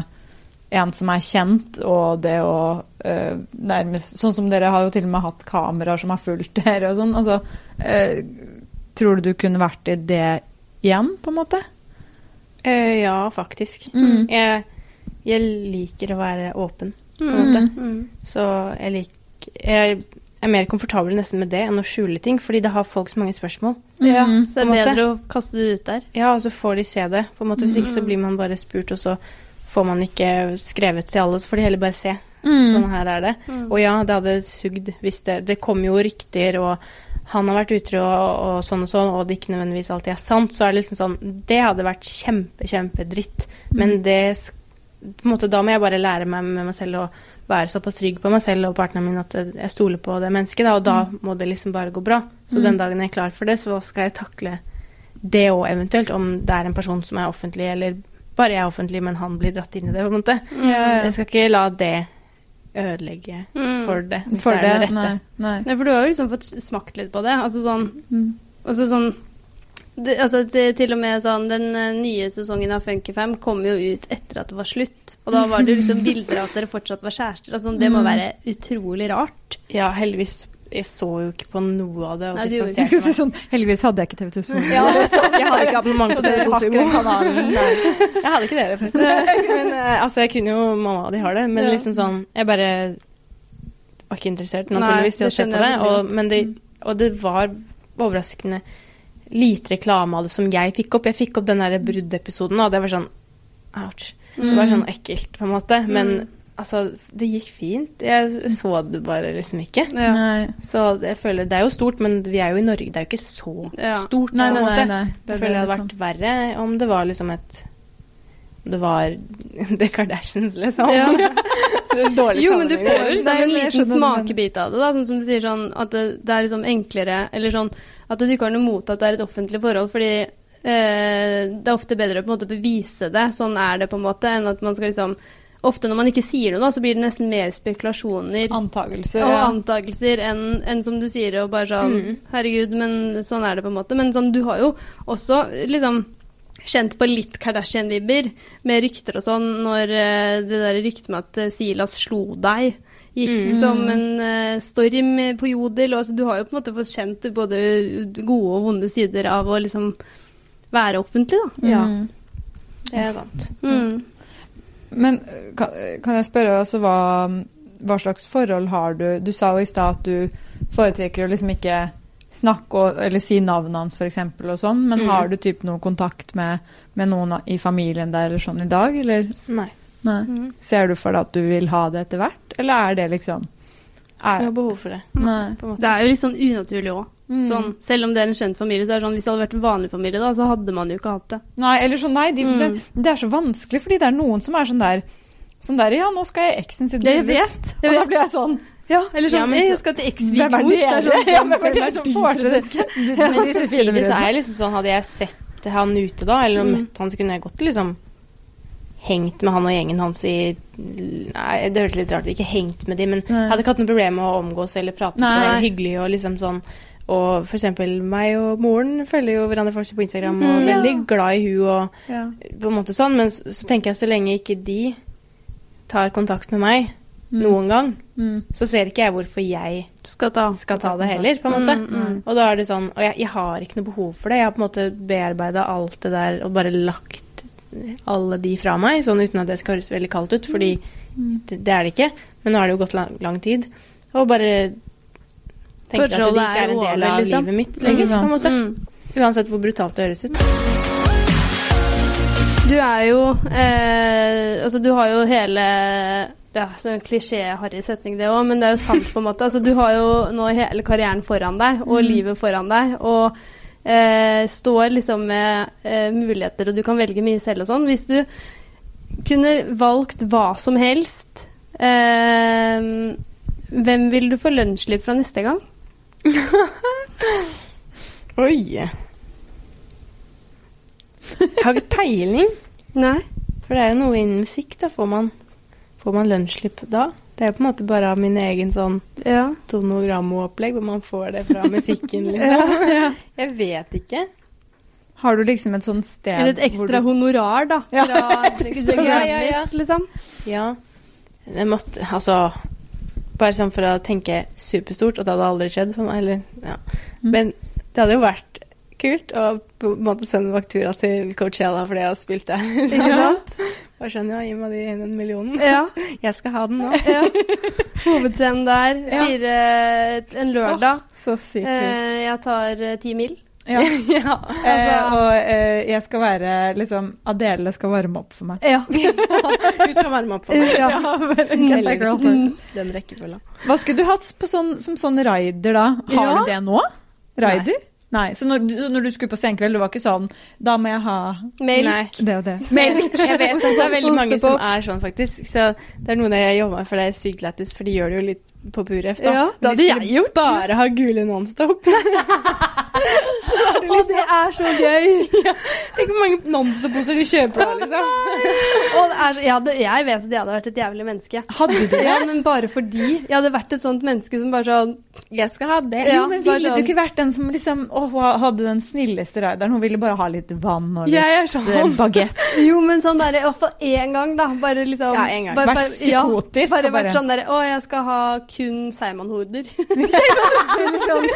en som er kjent, og det å uh, nærmest Sånn som dere har jo til og med hatt kameraer som har fulgt dere og sånn. Altså, uh, tror du du kunne vært i det igjen, på en måte? Uh, ja, faktisk. Mm. Jeg, jeg liker å være åpen, på en Mm. måte. Mm. Så jeg liker Jeg er mer komfortabel nesten med det enn å skjule ting, fordi det har folk så mange spørsmål. Ja, Mm, så det er bedre å kaste det ut der. Ja, og så får de se det. på en måte. Hvis ikke så Mm. blir man bare spurt, og så får man ikke skrevet til alle. Så får de heller bare se. Mm. Sånn her er det. Mm. Og ja, det hadde sugd hvis det Det kom jo rykter, og han har vært utro og, og sånn og sånn, og det ikke nødvendigvis alltid er sant, så er det liksom sånn Det hadde vært kjempe, kjempedritt. Men Mm. det på en måte, Da må jeg bare lære meg med meg selv å være såpass trygg på meg selv og partneren min at jeg stoler på det mennesket, da, og da må det liksom bare gå bra. Så Mm. den dagen jeg er klar for det, så skal jeg takle det òg eventuelt, om det er en person som er offentlig, eller bare jeg er offentlig, men han blir dratt inn i det, på en måte. Ja, Jeg skal ikke la det ødelegge Mm. for det. Hvis For det er det? rette. Nei. nei. Nei, for du har jo liksom fått smakt litt på det. Altså sånn Mm. Altså sånn det, altså det, Til og med sånn Den eh, nye sesongen av Funky Fam kom jo ut etter at det var slutt. Og da var det liksom bilder av at dere fortsatt var kjærester. Altså, det må Mm. være utrolig rart. Ja, heldigvis. Jeg så jo ikke på noe av det. Og Nei, du Jeg skulle si sånn Heldigvis hadde jeg ikke TV 2 Sumo. Ja, det. Jeg hadde ikke abonnement på TV2 har ikke den Sumo. Jeg hadde ikke det, forresten. Men eh, altså, jeg kunne jo Mamma, og de har det. Men Ja. liksom sånn Jeg bare var ikke interessert, naturligvis, til å se på det. Og, men det. Og det var overraskende lite reklame av det som jeg fikk opp. Jeg fikk opp den der bruddepisoden, og det var sånn Ouch. Det var sånn ekkelt, på en måte. Men Mm. altså, det gikk fint. Jeg så det bare liksom ikke. Ja. Så jeg føler Det er jo stort, men vi er jo i Norge. Det er jo ikke så Ja. stort. Nei, på nei, en nei, måte. nei. Det Jeg føler det hadde vært verre om det var liksom et Det var The Kardashians, liksom. Ja. Dårlig Jo, men du får jo liksom en liten smakebit av det, da. Sånn som du sier sånn at det, det er liksom enklere Eller sånn at du ikke har noe mot at det er et offentlig forhold, fordi eh, det er ofte bedre å på en måte bevise det, sånn er det på en måte, enn at man skal liksom Ofte når man ikke sier noe, da, så blir det nesten mer spekulasjoner Antagelser. og Ja. antakelser enn enn som du sier, og bare sånn Mm. Herregud, men sånn er det på en måte. Men sånn, du har jo også liksom kjent på litt Kardashian-vibber med rykter og sånn, når eh, det der ryktet med at eh, Silas slo deg gikk Mm. som en eh, storm på Jodel. Og, altså, du har jo på en måte fått kjent både gode og vonde sider av å liksom være offentlig, da. Ja. Mm. Det er sant. Mm. Men kan, kan jeg spørre altså hva, hva slags forhold har du? Du sa jo i stad at du foretrekker å liksom ikke snakke og, eller si navnet hans f.eks. og sånn, men Mm. har du typ noe kontakt med, med noen i familien der eller sånn i dag, eller? Nei. Nei. Mm. Ser du for deg at du vil ha det etter hvert, eller er det liksom Jeg er, har behov for det. Nei. På en måte. Det er jo litt sånn unaturlig òg. Mm. Sånn, selv om det er en kjent familie, så er det sånn hvis det hadde vært en vanlig familie, da, så hadde man jo ikke hatt det. Nei, eller sånn, nei, de, Mm. det, det er så vanskelig, fordi det er noen som er sånn der Sånn der, ja, nå skal jeg eksen sitt Ja, jeg vet. Jeg Og da blir jeg sånn Ja, eller sånn Ja, men Jeg skal til Hvem er eks-svigermor. er det hvem er det som får til? Disse samtidig så er jeg liksom sånn Hadde jeg sett han ute da, eller Mm. møtt han, så kunne jeg godt liksom hengt med han og gjengen hans i Nei, det hørtes litt rart ut. Ikke hengt med de, men Nei. hadde ikke hatt noe problem med å omgås eller prate. Så det er hyggelig og liksom sånn Og for eksempel meg og moren følger jo hverandre faktisk på Instagram og Mm. er veldig Ja. glad i hun og Ja. på en måte sånn, men så, så tenker jeg så lenge ikke de tar kontakt med meg. Noen gang, Mm. så ser ikke jeg hvorfor jeg Skal ta. skal ta det heller, på en måte. Mm, mm. Og da er det sånn Og jeg, jeg har ikke noe behov for det. Jeg har på en måte bearbeida alt det der og bare lagt alle de fra meg, sånn uten at det skal høres veldig kaldt ut, fordi Mm. det, det er det ikke. Men nå har det jo gått lang, lang tid. Og bare tenker at det ikke er en del av liksom. livet mitt lenger, på en måte. Mm. Uansett hvor brutalt det høres ut. Du er jo eh, Altså, du har jo hele Det er så en klisjé-harry setning, det òg, men det er jo sant, på en måte. Altså, du har jo nå hele karrieren foran deg, og Mm. livet foran deg, og eh, står liksom med eh, muligheter, og du kan velge mye selv og sånn. Hvis du kunne valgt hva som helst, eh, hvem vil du få lønnsslipp fra neste gang? Oi. Har ikke peiling. Nei? For det er jo noe innen musikk, da. Får man, får man lønnsslipp da? Det er jo på en måte bare av min egen sånn Ja. tonogrammo-opplegg, hvor man får det fra musikken, liksom. Jeg vet ikke. Har du liksom et sånt sted Eller et hvor ekstra du- honorar, da. Ja, Fra Ja, ja, ja. liksom. Ja. Jeg måtte Altså Bare sånn for å tenke superstort, og det hadde aldri skjedd for meg. Eller, ja. Mm. Men det hadde jo vært kult å på en måte sende faktura til Coachella fordi jeg har spilt der. Ikke sant? Bare skjønner jeg, gi meg de den millionen. Ja. Jeg skal ha den nå. ja. Hovedscenen der. Ja. Fire en lørdag. Så sykt kult. Eh, jeg tar eh, ti mil. Ja. ja. Eh, og eh, jeg skal være liksom Adele skal varme opp for meg. Ja. Hun skal varme opp for meg. Ja. ja girl first. Den rekkefølgen. Hva skulle du hatt på sånn, som sånn rider, da? Har Ja. du det nå? Rider? Nei. Så når, du- når du skulle på senkveld, det var ikke sånn Da må jeg ha Melk. Nei. det og det. Melk. Jeg vet at det er veldig mange som er sånn, faktisk. Så det er noe jeg jobber med, for det er sykt lættis, for de gjør det jo litt på pur F, da. Ja, det hadde jeg gjort. Bare ha gule Nonstop. Å, det er så gøy! Tenk hvor mange Nonstop-poser de kjøper da, liksom. Og det er så, jeg, hadde, jeg vet at jeg hadde vært et jævlig menneske. Hadde du det? Ja, men bare fordi. Jeg hadde vært et sånt menneske som bare sånn Jeg skal ha det. Ja, jo, men ville sånn- du ikke vært den som liksom å, hun hadde den snilleste rideren? Hun ville bare ha litt vann og litt sånn. bagett. Jo, men sånn derre Iallfall én gang, da. Bare liksom Ja, en gang. Bare, Vært psykotisk, Ja, bare bare- vært sånn derre Å, jeg skal ha kun seigmannhoder. eller sånn.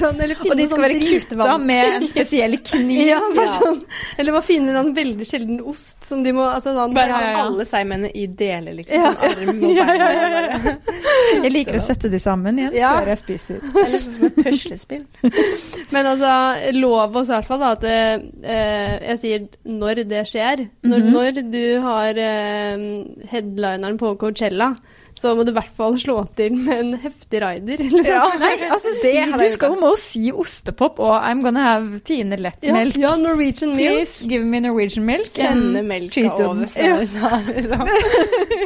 Sånn eller Og de skal være kutta med en spesiell kniv. Ja, bare Ja. sånn. Eller bare finne en veldig sjelden ost som de må altså, sånn, Bare ha ja, ja. alle seigmennene i deler, liksom. Ja. Sånn arm og Ja, bein. ja, ja, Jeg liker å sette de sammen igjen Ja. før jeg spiser. Det er liksom som et puslespill. Men altså, lov oss i hvert fall da, at eh, jeg sier når det skjer. Når, Mhm. når du har eh, headlineren på Coachella, så må du i hvert fall slå til med en heftig rider. Liksom. Nei, altså, si, du skal jo må si ostepop og I'm gonna have Tine Ja, lettmelk. ja, Norwegian milk. Please give me Norwegian milk. Sende melka over. Ja. liksom.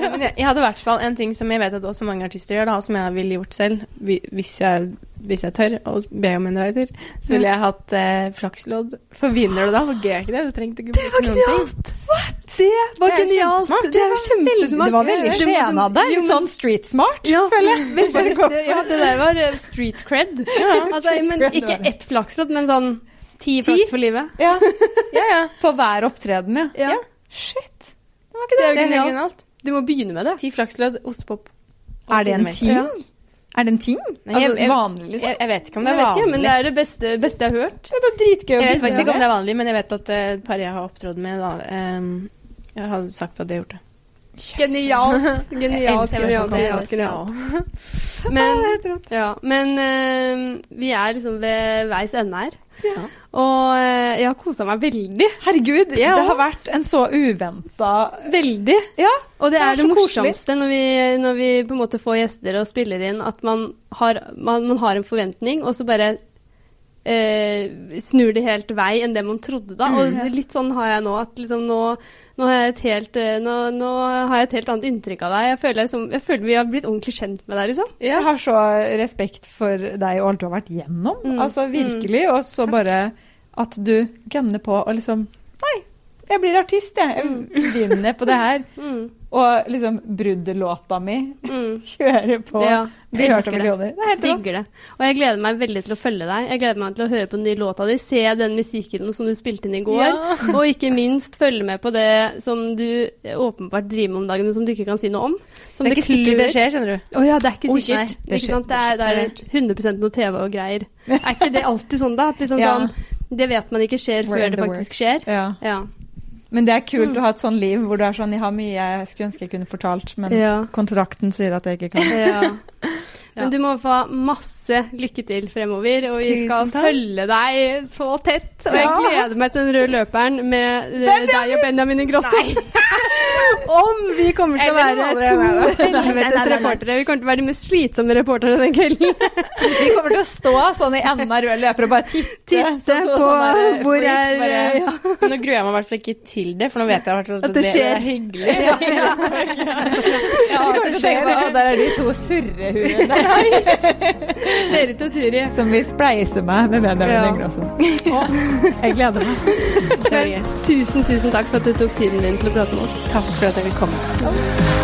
ja, jeg, jeg hadde i hvert fall en ting som jeg vet at også mange artister gjør, da, som jeg ville gjort selv, hvis jeg, hvis jeg tør å be om en rider, så ville jeg hatt eh, flakslodd. For vinner du da, så gøy er ikke det? Du trengte ikke bruke noen ting. Det var Det genialt! Det var kjempesmart. Det var veldig skjena av deg. Litt sånn street smart, Ja, føler jeg. ja, det der var eh, street cred. altså, street men cred ikke ett flakslodd, men sånn ti flaks for livet. Ja, Ja, ja. På hver opptreden, ja. Ja. Shit. Det var ikke det. Det er genialt. Du må begynne med det. Ti flakslodd, ostepop. Er det en ting? Ja. Er det en ting? Altså jeg- jeg- vanlig, liksom? Jeg, jeg vet ikke om det er vanlig. ikke, men det er det beste, beste jeg har hørt. Det er dritgøy å Jeg vet faktisk ikke om det er vanlig, men jeg vet at et uh, par jeg har opptrådt med, da um, Jeg har sagt at de har gjort det. Genialt. Genialt, genialt, genialt, er genialt. Men, er trått. ja, men uh, vi er liksom ved veis ende her. Ja. Og eh, jeg har kosa meg veldig. Herregud, Ja. det har vært en så uventa Veldig. Ja, Og det, Det er er det morsomste når vi, når vi på en måte får gjester og spiller inn, at man har, man, man har en forventning, og så bare eh, snur det helt vei enn det man trodde da. Mm. Og litt sånn har jeg nå. At liksom nå, nå, har helt, eh, nå, nå har jeg et helt annet inntrykk av deg. Jeg føler, liksom, jeg føler vi har blitt ordentlig kjent med deg, liksom. Jeg har så respekt for deg og alt du har vært gjennom. Mm. Altså virkelig. Og så bare at du gønner på og liksom Nei, jeg blir artist, jeg. Jeg vinner på det her. Mm. Og liksom bruddelåta mi Mm. kjører på. Ja, Blir hørt av det. millioner. Det er helt rått. Det. Og jeg gleder meg veldig til å følge deg. Jeg gleder meg til å høre på den nye låta di, se den musikken som du spilte inn i går, Ja. og ikke minst følge med på det som du åpenbart driver med om dagen, men som du ikke kan si noe om. Som Det er ikke sikkert det skjer, skjønner du. Å ja, det er ikke sikkert. nei, det ikke skjer- sant? Det er, det er 100 noe TV og greier. Er ikke det alltid sånn, da? At liksom Ja. sånn, det vet man ikke skjer før det faktisk works. skjer. Ja. Men det er kult Mm. å ha et sånn liv hvor du er sånn Jeg har mye jeg skulle ønske jeg kunne fortalt, men Ja. kontrakten sier at jeg ikke kan. Ja. Men du må få masse lykke til fremover, og vi Tusen skal takk. følge deg så tett. Og jeg gleder meg til den røde løperen med Benjamin. deg og Benjamin Ingrosso. Om vi kommer til å være to helvetes reportere. Vi kommer til å være de mest slitsomme reporterne den kvelden. Vi kommer til å stå sånn i enden av rød løper og bare titte. Titte på sånne hvor freaks, er bare- ja. Nå gruer jeg meg i hvert fall ikke til det, for nå vet jeg at, At det skjer. er hyggelig. Ja, ja. ja, det at det skjer. Og der er de to surrehuene Dere to, Turi. som vil spleise meg med Benjamin Ja. Ingrosso. Jeg gleder meg. Det. Tusen, tusen takk for at du tok tiden din til å prate med oss. Takk for at jeg fikk komme.